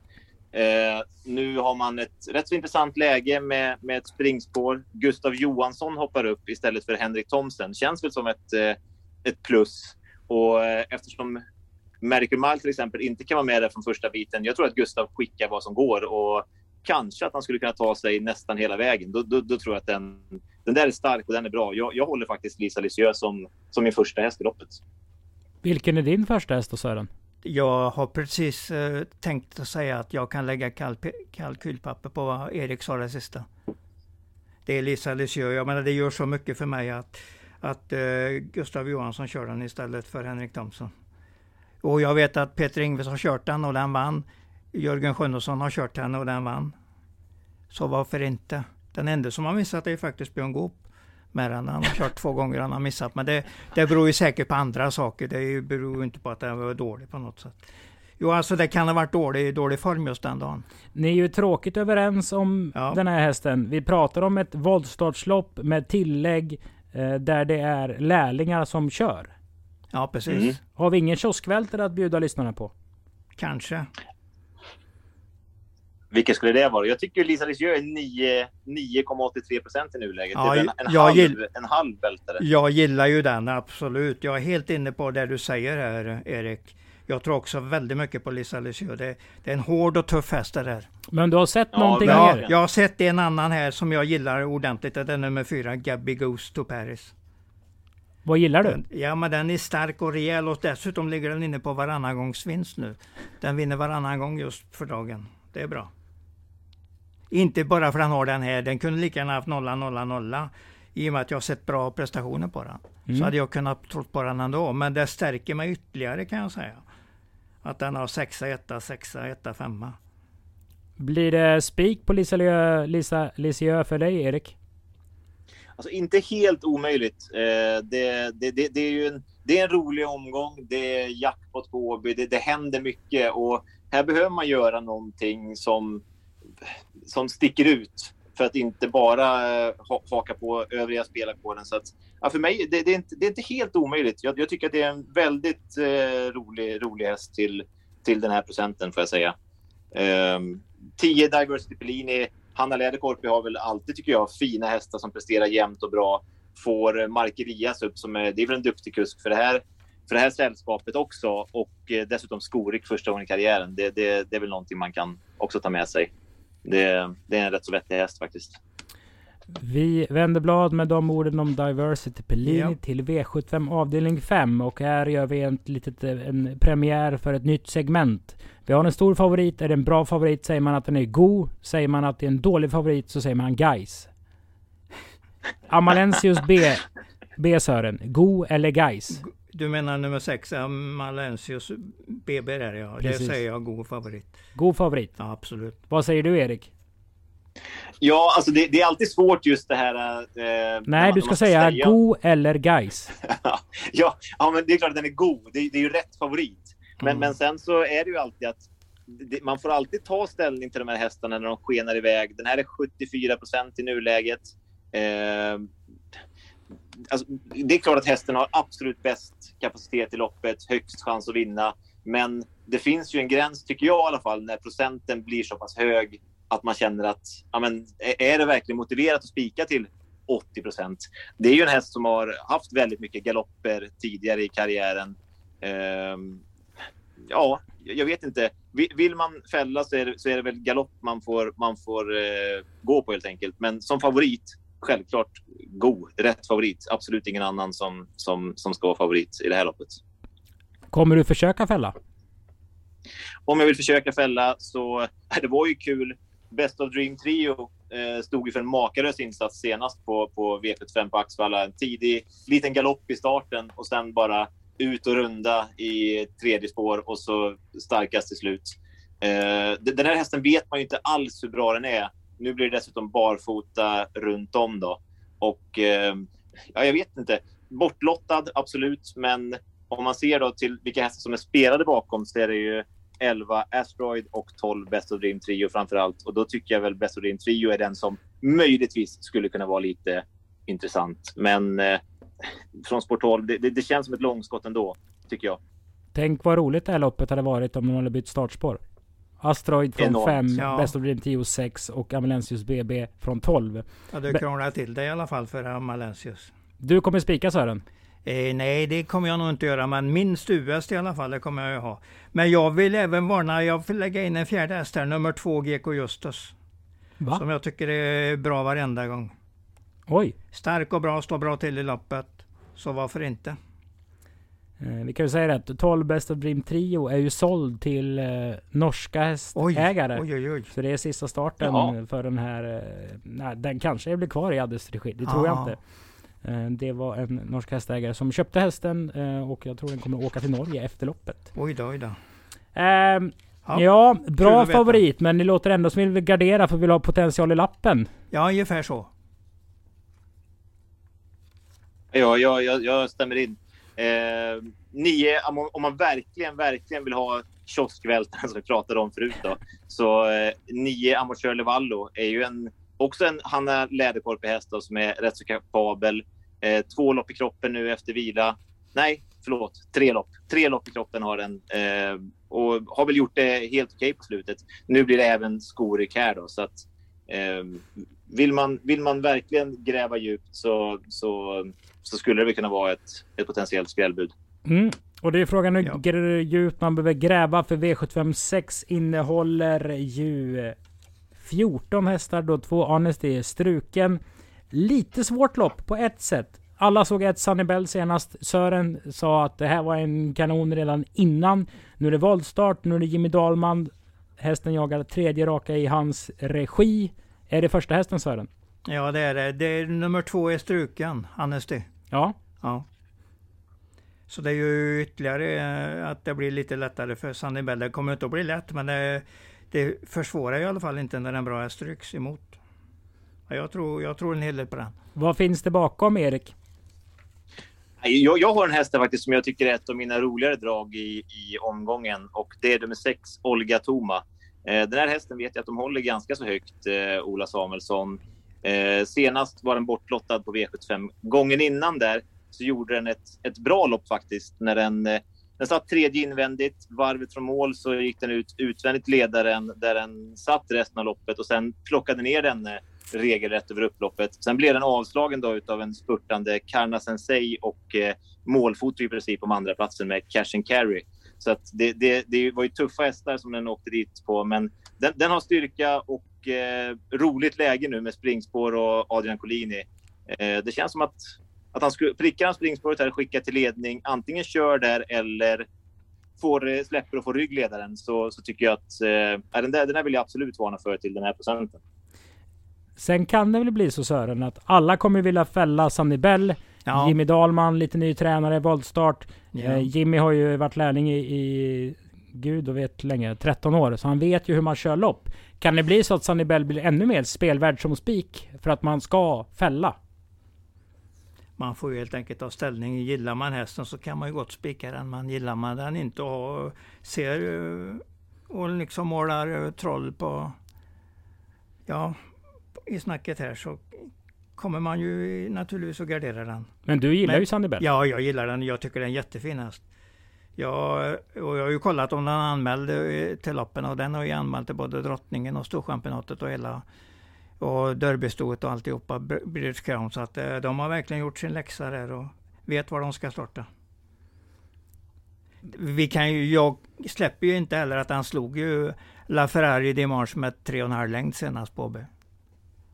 Eh, nu har man ett rätt så intressant läge med, med ett springspår. Gustav Johansson hoppar upp istället för Henrik Thomsen. Känns väl som ett, ett plus. Och eftersom Merkel Mile till exempel inte kan vara med där från första biten. Jag tror att Gustav skickar vad som går och kanske att han skulle kunna ta sig nästan hela vägen. Då, då, då tror jag att den, den där är stark och den är bra. Jag, jag håller faktiskt Lisa Lisieux som, som min första häst i loppet. Vilken är din första häst då Sören? jag har precis eh, tänkt att säga att jag kan lägga kalp- kalkylpapper på vad Erik sa det sista. Det är Lisa Lisieux. Jag menar det gör så mycket för mig att, att eh, Gustav Johansson kör den istället för Henrik Thomsson. Och jag vet att Peter Ingves har kört den och den vann. Jörgen Sjunnesson har kört den och den vann. Så varför inte? Den enda som har missat är faktiskt Björn Goop. Med den. Han har kört två gånger han har missat. Men det, det beror ju säkert på andra saker. Det beror ju inte på att den var dålig på något sätt. Jo, alltså det kan ha varit dålig, dålig form just den dagen. Ni är ju tråkigt överens om Ja. den här hästen. Vi pratar om ett voltstartslopp med tillägg eh, där det är lärlingar som kör. Ja, precis. Mm. Har vi ingen kioskvältare att bjuda lyssnarna på? Kanske. Vilka skulle det vara? Jag tycker Lisa Lisieux är 9 9,83 procent i nuläget. Ja, det är en, en, jag halv, gill- en halv vältare. Jag gillar ju den, absolut. Jag är helt inne på det du säger här, Erik. Jag tror också väldigt mycket på Lisa Lisieux. Det, det är en hård och tuff häst det där. Men du har sett Ja, någonting verkligen. Ja, jag har sett en annan här som jag gillar ordentligt. Det är nummer fyra, Gabby Goes to Paris. Vad gillar du? Den, ja, men den är stark och rejäl och dessutom ligger den inne på varannan gångs vinst nu. Den vinner varannan gång just för dagen. Det är bra. Inte bara för att den har den här. Den kunde lika gärna haft nolla, nolla, nolla. I och med att jag har sett bra prestationer på den. Mm. Så hade jag kunnat trott på den ändå. Men det stärker mig ytterligare kan jag säga. Att den har sexa, etta, sexa, etta, femma. Blir det spik på Lisa, Lö, Lisa Lisieux för dig Erik? Alltså inte helt omöjligt. Eh, det, det, det, det är ju en, det är en rolig omgång. Det är jackpot på Åby. Det, det händer mycket och här behöver man göra någonting som, som sticker ut för att inte bara eh, ha, haka på övriga spelarkåren. Så att, ja, för mig det, det, är inte, det är inte helt omöjligt. Jag, jag tycker att det är en väldigt eh, rolig, rolig häst till, till den här procenten får jag säga. Ehm, um, 10 Diversity Pellini. Hanna Läderkorpi har väl alltid, tycker jag, fina hästar som presterar jämnt och bra. Får Mark Elias upp som är, det är väl en duktig kusk för det här, för det här sällskapet också. Och eh, dessutom Skorik första gången i karriären. Det, det, det är väl någonting man kan också ta med sig. Det, det är en rätt så vettig häst faktiskt. Vi vänder blad med de orden om Diversity Pellini Ja. till V75 avdelning 5 och här gör vi en, litet, eh, en premiär för ett nytt segment. Vi har en stor favorit. Är det en bra favorit säger man att den är god. Säger man att det är en dålig favorit så säger man guys. Amalensius B. B Sören. God eller guys? Du menar nummer sex, Malensius BB där ja. Precis. Det säger jag god favorit. God favorit. Ja, absolut. Vad säger du Erik? Ja, alltså det, det är alltid svårt just det här... Eh, Nej, man- du när ska man säga god eller guys. ja, ja, men det är klart att den är god. Det, det är ju rätt favorit. Men, Mm. men sen så är det ju alltid att det, man får alltid ta ställning till de här hästarna när de skenar iväg. Den här är 74 procent i nuläget. Eh, alltså, det är klart att hästen har absolut bäst kapacitet i loppet, högst chans att vinna. Men det finns ju en gräns, tycker jag i alla fall, när procenten blir så pass hög att man känner att ja, men, är- det verkligen motiverat att spika till 80 procent? Det är ju en häst som har haft väldigt mycket galopper tidigare i karriären. Ehm, ja, jag vet inte. Vill man fälla så är det, så är det väl galopp man får, man får eh, gå på helt enkelt. Men som favorit, självklart god, rätt favorit. Absolut ingen annan som, som, som ska vara favorit i det här loppet. Kommer du försöka fälla? Om jag vill försöka fälla så, det var ju kul. Best of Dream Trio eh, stod ju för en makalös insats senast på, på V75 på Axvalla. En tidig liten galopp i starten och sen bara ut och runda i tredje spår och så starkast till slut. Eh, den här hästen vet man ju inte alls hur bra den är. Nu blir det dessutom barfota runt om då. Och eh, ja, jag vet inte. Bortlottad, absolut. Men om man ser då till vilka hästar som är spelade bakom så är det ju 11 Asteroid och 12 Best of Dream Trio framför allt. Och då tycker jag väl Best of Dream Trio är den som möjligtvis skulle kunna vara lite intressant. Men eh, från sport 12, det, det, det, känns som ett långskott ändå, tycker jag. Tänk vad roligt det här loppet hade varit om de hade bytt startspår. Asteroid från 5, ja. Best of Dream 10 6 och Amalensius BB från 12. Ja, du krånglar till det i alla fall för Amalensius. Du kommer spika Sören? Eh, nej, det kommer jag nog inte göra, men minst US i alla fall, det kommer jag ju ha. Men jag vill även varna, jag vill lägga in en fjärde häst här, nummer två GK Justus. Va? Som jag tycker är bra varenda gång. Oj! Stark och bra, står bra till i loppet. Så varför inte? Eh, vi kan ju säga att 12 Best of Dream Trio är ju såld till eh, norska hästägare. Oj, oj, oj. Så det är sista starten Jaha. för den här. Eh, nej, den kanske blir kvar i Addes regi. Det tror jag inte. Eh, det var en norsk hästägare som köpte hästen eh, och jag tror den kommer åka till Norge efter loppet. Oj då, oj då. Ehm, ja, ja, bra favorit men det låter ändå som att vi vill gardera för vi vill ha potential i lappen. Ja, ungefär så. Ja, jag, jag, jag stämmer in. Eh, nio, om man verkligen, verkligen vill ha kioskvältaren som vi pratade om förut då. Så eh, nio Amatör Levallo är ju en, också en Hanna läderkorpig häst då, som är rätt så kapabel. Eh, två lopp i kroppen nu efter vila. Nej, förlåt. Tre lopp. Tre lopp i kroppen har den. Eh, och har väl gjort det helt okej okay på slutet. Nu blir det även skoryck här då. Så att, eh, vill, man, vill man verkligen gräva djupt så, så, så skulle det väl kunna vara ett, ett potentiellt spelbud. Mm. Och det är frågan hur ja. djupt man behöver gräva för V756 innehåller ju 14 hästar då två Honesty är struken. Lite svårt lopp på ett sätt. Alla såg ett Sunnybell senast. Sören sa att det här var en kanon redan innan. Nu är det voltstart, nu är det Jimmy Dahlman. Hästen jagar tredje raka i hans regi. Är det första hästen Sören? Ja det är det. det är, nummer två är struken, Annesty. Ja. ja. Så det är ju ytterligare eh, att det blir lite lättare för Sunnybell. Det kommer inte att bli lätt men det, det försvårar i alla fall inte när en bra häst stryks emot. Jag tror, jag tror en hel del på den. Vad finns det bakom Erik? Jag, jag har en häst faktiskt som jag tycker är ett av mina roligare drag i, i omgången och det är nummer sex, Olga Toma. Eh, den här hästen vet jag att de håller ganska så högt, eh, Ola Samuelsson. Eh, senast var den bortlottad på V75. Gången innan där så gjorde den ett, ett bra lopp faktiskt när den den satt tredje invändigt. Varvet från mål så gick den ut utvändigt ledaren där den satt resten av loppet och sen plockade ner den regelrätt över upploppet. Sen blev den avslagen då utav en spurtande Karna Sensei och eh, målfoto i princip om andra platsen med Cash and Carry. Så att det, det, det var ju tuffa hästar som den åkte dit på, men den, den har styrka och eh, roligt läge nu med springspår och Adrian Collini. Eh, det känns som att att han skulle pricka springspåret här, och skicka till ledning, antingen kör där eller får, eh, släpper och får ryggledaren så, så tycker jag att eh, den, där, den där vill jag absolut varna för till den här procenten. Sen kan det väl bli så Sören att alla kommer vilja fälla Sanibel Bell. Ja. Jimmy Dahlman, lite ny tränare, voltstart. Ja. Eh, Jimmy har ju varit lärling i, i gud och vet länge, 13 år. Så han vet ju hur man kör lopp. Kan det bli så att Sunny Bell blir ännu mer spelvärd som spik för att man ska fälla? man får ju helt enkelt ta ställning. Gillar man hästen så kan man ju gott spika den. Men gillar man den inte och ser eh, och liksom målar eh, troll på ja, i snacket här så kommer man ju naturligtvis att gardera den. Men du gillar Men, ju Sandibell? Ja, jag gillar den. Jag tycker den är jättefin häst. Ja, och jag har ju kollat om den anmäld eh, till loppen och den har ju anmält till både drottningen och storchampionatet och hela och derbystoet och alltihopa, British Crown. Så att eh, de har verkligen gjort sin läxa där och vet var de ska starta. vi kan ju, jag släpper ju inte heller att han slog ju LaFerrari Dimanche med 3,5 längd senast på Åby.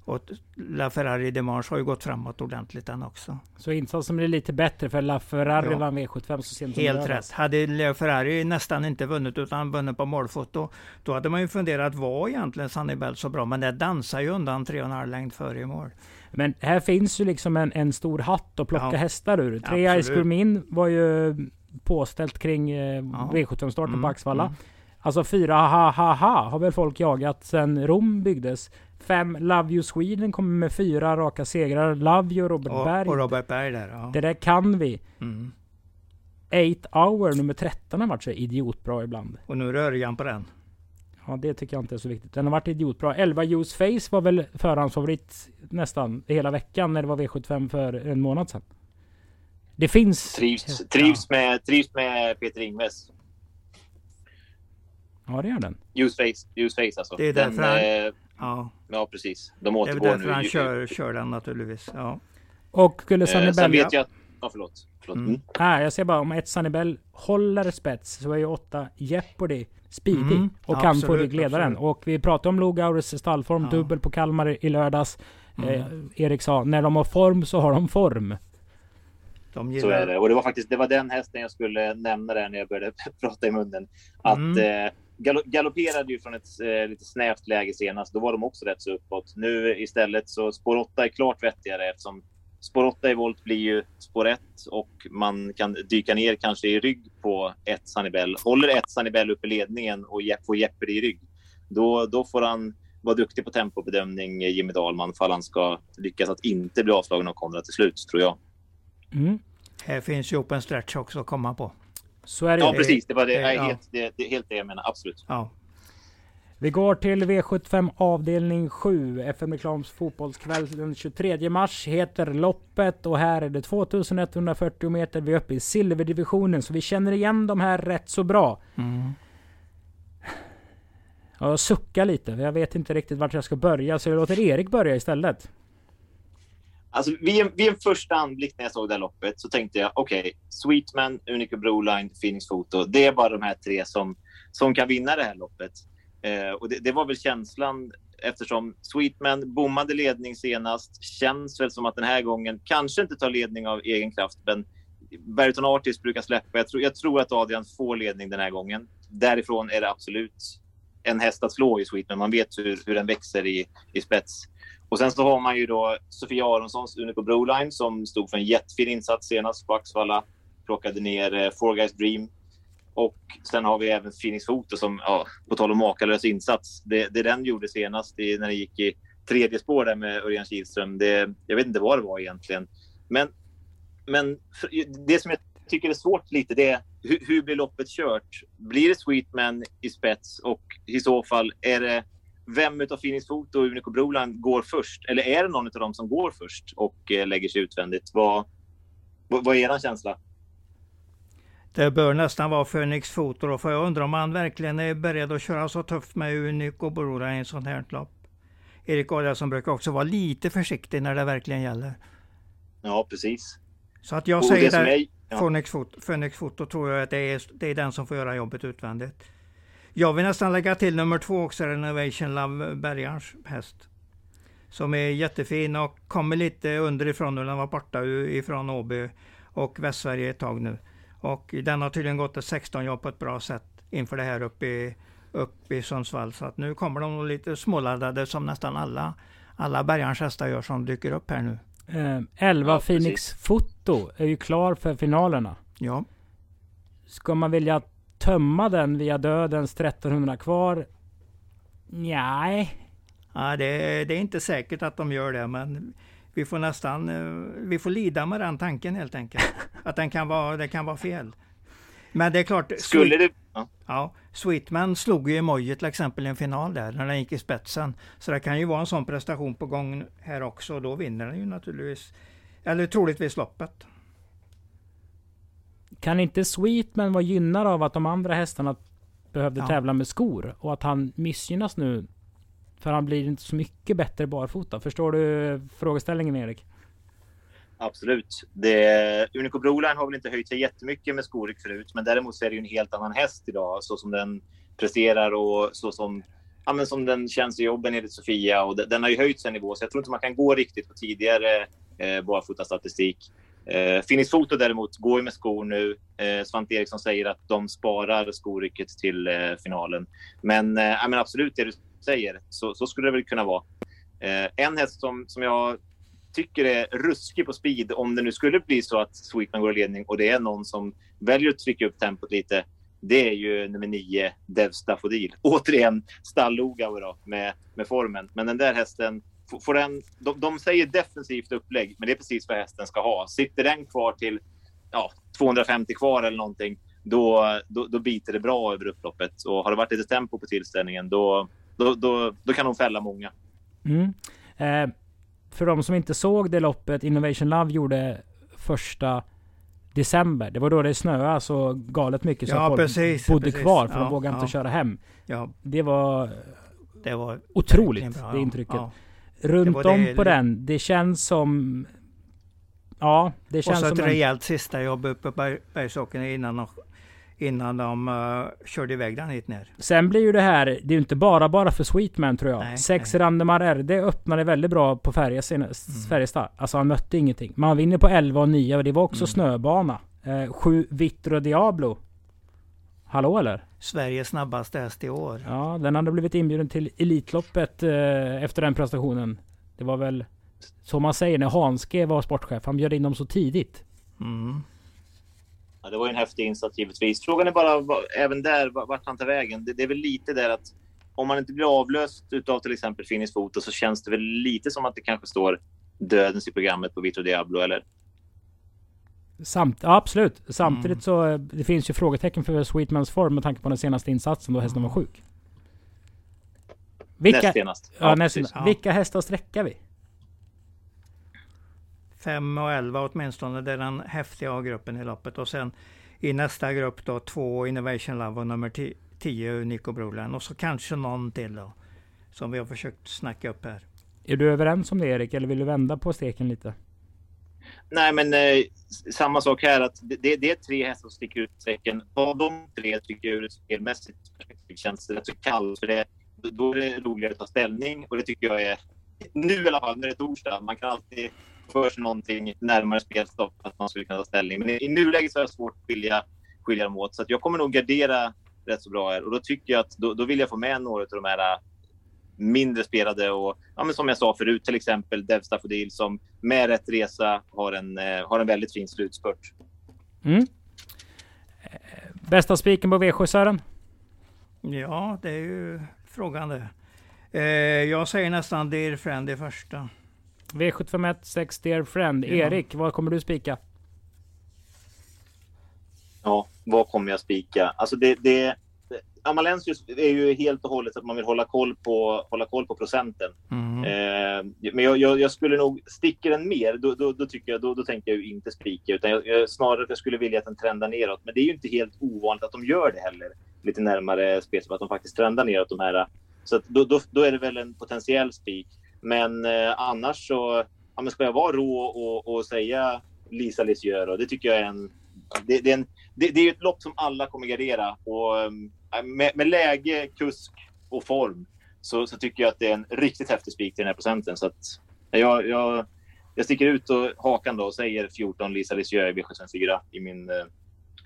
Och LaFerrari Dimanche har ju gått framåt ordentligt den också. Så insatsen blir lite bättre för LaFerrari Ja. vann V75 så sent Helt rätt. Hade LaFerrari nästan inte vunnit utan vunnit på målfoto, då hade man ju funderat, var egentligen Sunny Bell så bra? Men det dansar ju undan 3,5 längd före i mål. Men här finns ju liksom en, en stor hatt att plocka Ja. hästar ur. Tre Absolut. Ice Gourmin var ju påställt kring eh, Ja. V75-starten Mm, på Axvalla. mm. Alltså fyra ha ha ha har väl folk jagat sedan Rom byggdes. Fem Love You Sweden kommer med fyra raka segrar. Love You Robert Och, Berg. och Robert Berg där. Ja. Det där kan vi. Mm. 8 Hour nummer 13 har varit så idiotbra ibland. Och nu rör jag på den. Ja, det tycker jag inte är så viktigt. Den har varit idiotbra. 11 Use Face var väl förhandsfavorit nästan hela veckan när det var V75 för en månad sedan. Det finns... Trivs, trivs, med, trivs med Peter Ingves. Ja, det gör den. Use face, use face alltså. Det är Den, därför han- eh, Ja, ja, precis. De det är återgår väl därför nu. han kör, kör den naturligtvis. Ja. Och skulle Sunny Eh, vet jag att... Ja, förlåt. förlåt. Mm. Mm. Nej, jag ser bara om ett Sunny Bell håller spets så är ju 8 Jeopardy speedy Mm, och kan få absolut, ryggledaren. absolut. Och vi pratade om Logaurus stallform, Ja. dubbel på Kalmar i- lördags. Mm. Eh, Erik sa, när de har form så har de form. De Så är det. Och det var faktiskt det var den hästen jag skulle nämna där när jag började prata i munnen. Att Mm. eh, galopperade ju från ett eh, lite snävt läge senast. Då var de också rätt så uppåt. Nu istället så spår 8 är klart vettigare eftersom spår 8 i volt blir ju spår 1 och man kan dyka ner kanske i rygg på ett Sanibel. Håller ett Sanibel upp i ledningen och Je- får Jeopardy i rygg. Då, då får han vara duktig på tempobedömning, eh, Jimmy Dahlman, för han ska lyckas att inte bli avslagen av Konrad till slut, tror jag. Mm. här finns ju open stretch också att komma på. Så är det Ja, precis. Det var det. eh, Nej, ja. helt, det, det är helt det jag menar. Absolut. Ja. Vi går till V75 avdelning 7. FM Reklams fotbollskväll den 23 mars heter loppet och här är det 2140 meter. Vi är uppe i silverdivisionen så vi känner igen de här rätt så bra. Mm. Ja, Jag suckar lite, jag vet inte riktigt vart jag ska börja så jag låter Erik börja istället. Alltså, vid, en, vid en första anblick när jag såg det här loppet så tänkte jag okej, Sweetman, Unico Broline, Phoenix Photo. Det är bara de här tre som, som kan vinna det här loppet. Eh, och det, det var väl känslan eftersom Sweetman bommade ledning senast. Känns väl som att den här gången kanske inte tar ledning av egen kraft, men Berton Artis brukar släppa. Jag tror, jag tror att Adrian får ledning den här gången. Därifrån är det absolut en häst att slå i Sweetman. Man vet hur, hur den växer i, i spets. Och sen så har man ju då Sofia Aronssons Unico Broline som stod för en jättefin insats senast på Axvalla. Plockade ner eh, Four Guys Dream. Och sen har vi även Phoenix Foto som, ja, på tal om makalös insats. Det, det den gjorde senast i, när den gick i tredje spår där med Örjan Kihlström. Det, jag vet inte vad det var egentligen. Men, men det som jag tycker är svårt lite det är hur, hur blir loppet kört? Blir det Sweetman i spets och i så fall är det vem utav Phoenix Foto och Unico Broline går först? Eller är det någon av dem som går först och eh, lägger sig utvändigt? Vad, vad, vad är er känsla? Det bör nästan vara Phoenix Foto då, för jag undrar om han verkligen är beredd att köra så tufft med Unico Brora i en sån här lopp. Erik Adielsson brukar också vara lite försiktig när det verkligen gäller. Ja, precis. Så att jag säger det är, ja. Phoenix, Foto, Phoenix Foto tror jag att det är, det är den som får göra jobbet utvändigt. Jag vill nästan lägga till nummer två också, Renovation Love Bergans häst. Som är jättefin och kommer lite underifrån nu. Den var borta ifrån Åby och Västsverige ett tag nu. Och den har tydligen gått ett 16 jobb på ett bra sätt inför det här uppe i, uppe i Sundsvall. Så att nu kommer de lite småladdade som nästan alla, alla Bergans hästar gör som dyker upp här nu. Eh, 11 Ja, Phoenix precis. Foto är ju klar för finalerna. Ja, Ska man vilja tömma den via dödens 1300 kvar? Nej. Ja, det, är- det är inte säkert att de gör det, men vi får nästan eh, vi får lida med den tanken helt enkelt. Att den kan vara, det kan vara fel. Men det är klart, Skulle Sweet, det... Ja. ja, Sweetman slog ju Emoji till exempel i en final där, när den gick i spetsen. Så det kan ju vara en sån prestation på gång här också, och då vinner den ju naturligtvis, eller troligtvis loppet. Kan inte Sweetman vara gynnad av att de andra hästarna behövde Ja. tävla med skor? Och att han missgynnas nu? För han blir inte så mycket bättre barfota. Förstår du frågeställningen Erik? Absolut. Det, Unico Broline har väl inte höjt sig jättemycket med Skorik förut, men däremot så är det ju en helt annan häst idag, så som den presterar och så som, ja, men som den känns i jobben enligt Sofia. Och den har ju höjt sig nivå, så jag tror inte man kan gå riktigt på tidigare eh, barfotastatistik. Eh, Finis Foto däremot går ju med skor nu. Eh, Svante Eriksson säger att de sparar skorycket till eh, finalen. Men, eh, men absolut, det du säger, så, så skulle det väl kunna vara. Eh, en häst som, som jag tycker är ruskig på speed, om det nu skulle bli så att Sweetman går i ledning och det är någon som väljer att trycka upp tempot lite, det är ju nummer nio, Dev Staffodil. Återigen stall-Lugauer med, med formen. Men den där hästen, får den, de, de säger defensivt upplägg, men det är precis vad hästen ska ha. Sitter den kvar till ja, 250 kvar eller någonting, då, då, då biter det bra över upploppet. Och har det varit lite tempo på tillställningen, då, då, då, då kan de fälla många. Mm. Eh, för de som inte såg det loppet Innovation Love gjorde första december. Det var då det snöade så galet mycket så ja, folk precis, bodde precis. kvar för ja, de vågade ja. inte köra hem. Ja, Det var det var otroligt, bra, det intrycket. Runt Det om det- på den, det känns som... Ja, det Och känns så som ett en, rejält sista jobb uppe på Berg- innan de, innan de uh, körde iväg den hit ner. Sen blir ju det här, det är ju inte bara bara för Sweetman tror jag. Nej, Sex nej. Randemar RD öppnade väldigt bra på Färjestad. Mm. Färjestad. Alltså han mötte ingenting. Man vinner på 11 och 9 och det var också Mm. snöbana. Eh, sju Vitro Diablo. Hallå eller? Sveriges snabbaste häst i år. Ja, den hade blivit inbjuden till Elitloppet eh, efter den prestationen. Det var väl som man säger när Hanske var sportchef. Han bjöd in dem så tidigt. Mm. Ja, det var ju en häftig insats givetvis. Frågan är bara även där va- vart han tar vägen. Det, det är väl lite där att om man inte blir avlöst utav till exempel Finis Foto så känns det väl lite som att det kanske står dödens i programmet på Vitro Diablo, eller? Samt, ja, absolut. Samtidigt Mm. så eh, det finns ju frågetecken för Sweetmans form med tanke på den senaste insatsen då hästen var sjuk. Vilka, Näst senast. ja, näst. Ja. vilka hästar sträckar vi? 5 och 11 åtminstone, det är den häftiga A-gruppen i loppet. Och sen i nästa grupp då två Innovation Love och nummer 10 Nico Broline. Och så kanske någon till då. Som vi har försökt snacka upp här. Är du överens om det Erik, eller vill du vända på steken lite? Nej, men eh, samma sak här. att det, det, det är tre hästar som sticker ut i sträcken. Av de tre tycker jag ur ett spelmässigt perspektiv känns det rätt så kallt. För det, då är det roligare att ta ställning och det tycker jag är nu i alla fall när det är torsdag. Man kan alltid få för sig någonting närmare spelstopp att man skulle kunna ta ställning. Men i, i nuläget så är det svårt att skilja, skilja dem åt. Så att jag kommer nog gardera rätt så bra här och då tycker jag att då, då vill jag få med några av de här mindre spelade och ja, men som jag sa förut, till exempel Dev Staffodil som med rätt resa har en, eh, har en väldigt fin slutspurt. Mm. Bästa spiken på V7 Sören? Ja, det är ju frågan det. Eh, jag säger nästan Dear Friend i första. V751 6 Dear Friend. Ja. Erik, vad kommer du spika? Ja, vad kommer jag spika? Alltså det, det, Amalensius är ju helt och hållet att man vill hålla koll på, hålla koll på procenten. Mm. Eh, men jag, jag, jag skulle nog, sticker den mer, då, då, då, tycker jag, då, då tänker jag ju inte spika. Utan jag, jag, snarare att jag skulle vilja att den trendar neråt. Men det är ju inte helt ovanligt att de gör det heller. Lite närmare spelstopp, att de faktiskt trendar neråt de här. Så att då, då, då är det väl en potentiell spik. Men eh, annars så, ja, men ska jag vara rå och, och säga Lisa Lisieux, det tycker jag är en... Det, det, är en det, det är ju ett lopp som alla kommer gardera. Och, eh, med, med läge, kusk och form så, så tycker jag att det är en riktigt häftig spik till den här procenten. Så att eh, jag, jag, jag sticker ut och hakan då och säger 14 Lisa Lisieux i V754 i min, eh,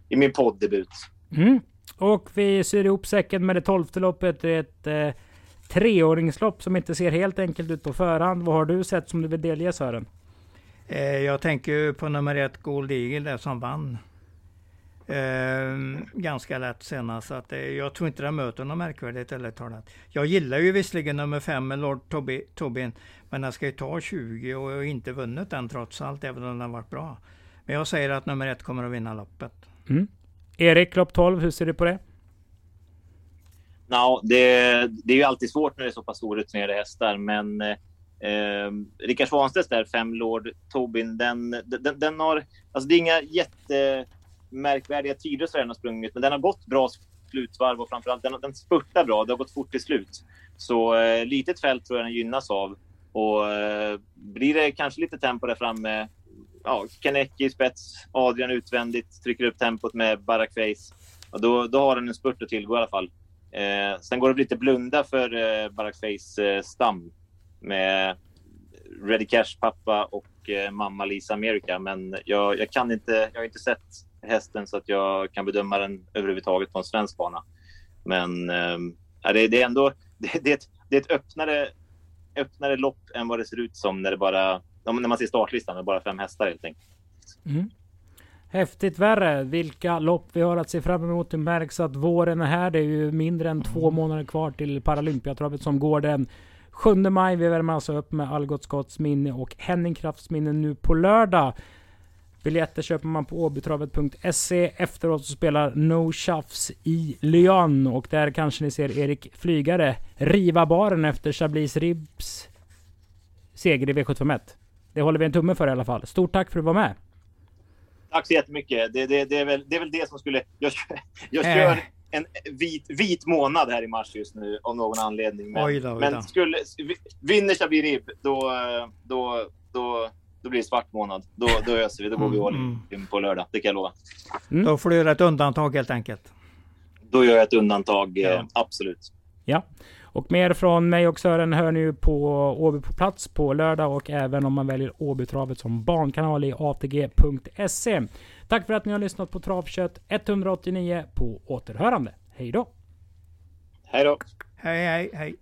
i min poddebut. Mm. Och vi syr ihop säcken med det tolfte loppet. Det är ett eh, treåringslopp som inte ser helt enkelt ut på förhand. Vad har du sett som du vill delge Sören? Eh, jag tänker på nummer ett Gold Eagle där som vann. Eh, ganska lätt senast. Så att, eh, jag tror inte den möter något märkvärdigt eller talat. Jag gillar ju visserligen nummer fem med Lord Tobi, Tobin. Men den ska ju ta 20 och jag har inte vunnit den trots allt, även om den varit bra. Men jag säger att nummer ett kommer att vinna loppet. Mm. Erik, lopp 12, hur ser du på det? No, det, det är ju alltid svårt när det är så pass orutinerade hästar, men eh, Rickard Svanstedts där, fem Lord Tobin, den, den, den har... Alltså det är inga jättemärkvärdiga tider så den har sprungit, men den har gått bra slutvarv och framförallt den, den spurtar bra. Det har gått fort till slut. Så eh, litet fält tror jag den gynnas av. Och eh, blir det kanske lite tempo där framme, ja, Kaneki i spets, Adrian utvändigt, trycker upp tempot med Barak Face. Då, då har den en spurt att tillgå i alla fall. Eh, sen går det lite blunda för eh, Barak eh, stam med Ready Cash pappa och eh, mamma Lisa America. Men jag, jag, kan inte, jag har inte sett hästen så att jag kan bedöma den överhuvudtaget på en svensk bana. Men eh, det, det, är ändå det, det, är ett, det är ett öppnare, öppnare lopp än vad det ser ut som när, det bara, när man ser startlistan med bara fem hästar helt enkelt. Mm. Häftigt värre. Vilka lopp vi har att se fram emot. Det märks att våren är här. Det är ju mindre än två månader kvar till Paralympiatravet som går den 7 maj. Vi värmer alltså upp med Algot Scotts minne och Henning Krafts minne nu på lördag. Biljetter köper man på åbytravet.se. Efteråt så spelar No Tjafs i Lyon och där kanske ni ser Erik Flygare riva baren efter Chablis Ribs seger i V751. Det håller vi en tumme för i alla fall. Stort tack för att du var med. Tack så jättemycket. Det, det, det, är, väl, det är väl det som skulle... Jag, jag kör äh. en vit, vit månad här i mars just nu av någon anledning. Men, oj då, oj då. men skulle, vinner Shabir Rib, då, då, då då blir det svart månad. Då, då öser vi. Då går vi all mm. in på lördag. Det kan jag lova. Mm. Då får du göra ett undantag helt enkelt. Då gör jag ett undantag, ja. eh, absolut. Ja. Och mer från mig och Sören hör ni på Åby på plats på lördag och även om man väljer Åbytravet som barnkanal i ATG.se. Tack för att ni har lyssnat på Travkött 189 på återhörande. Hej då! Hej då! Hej hej hej!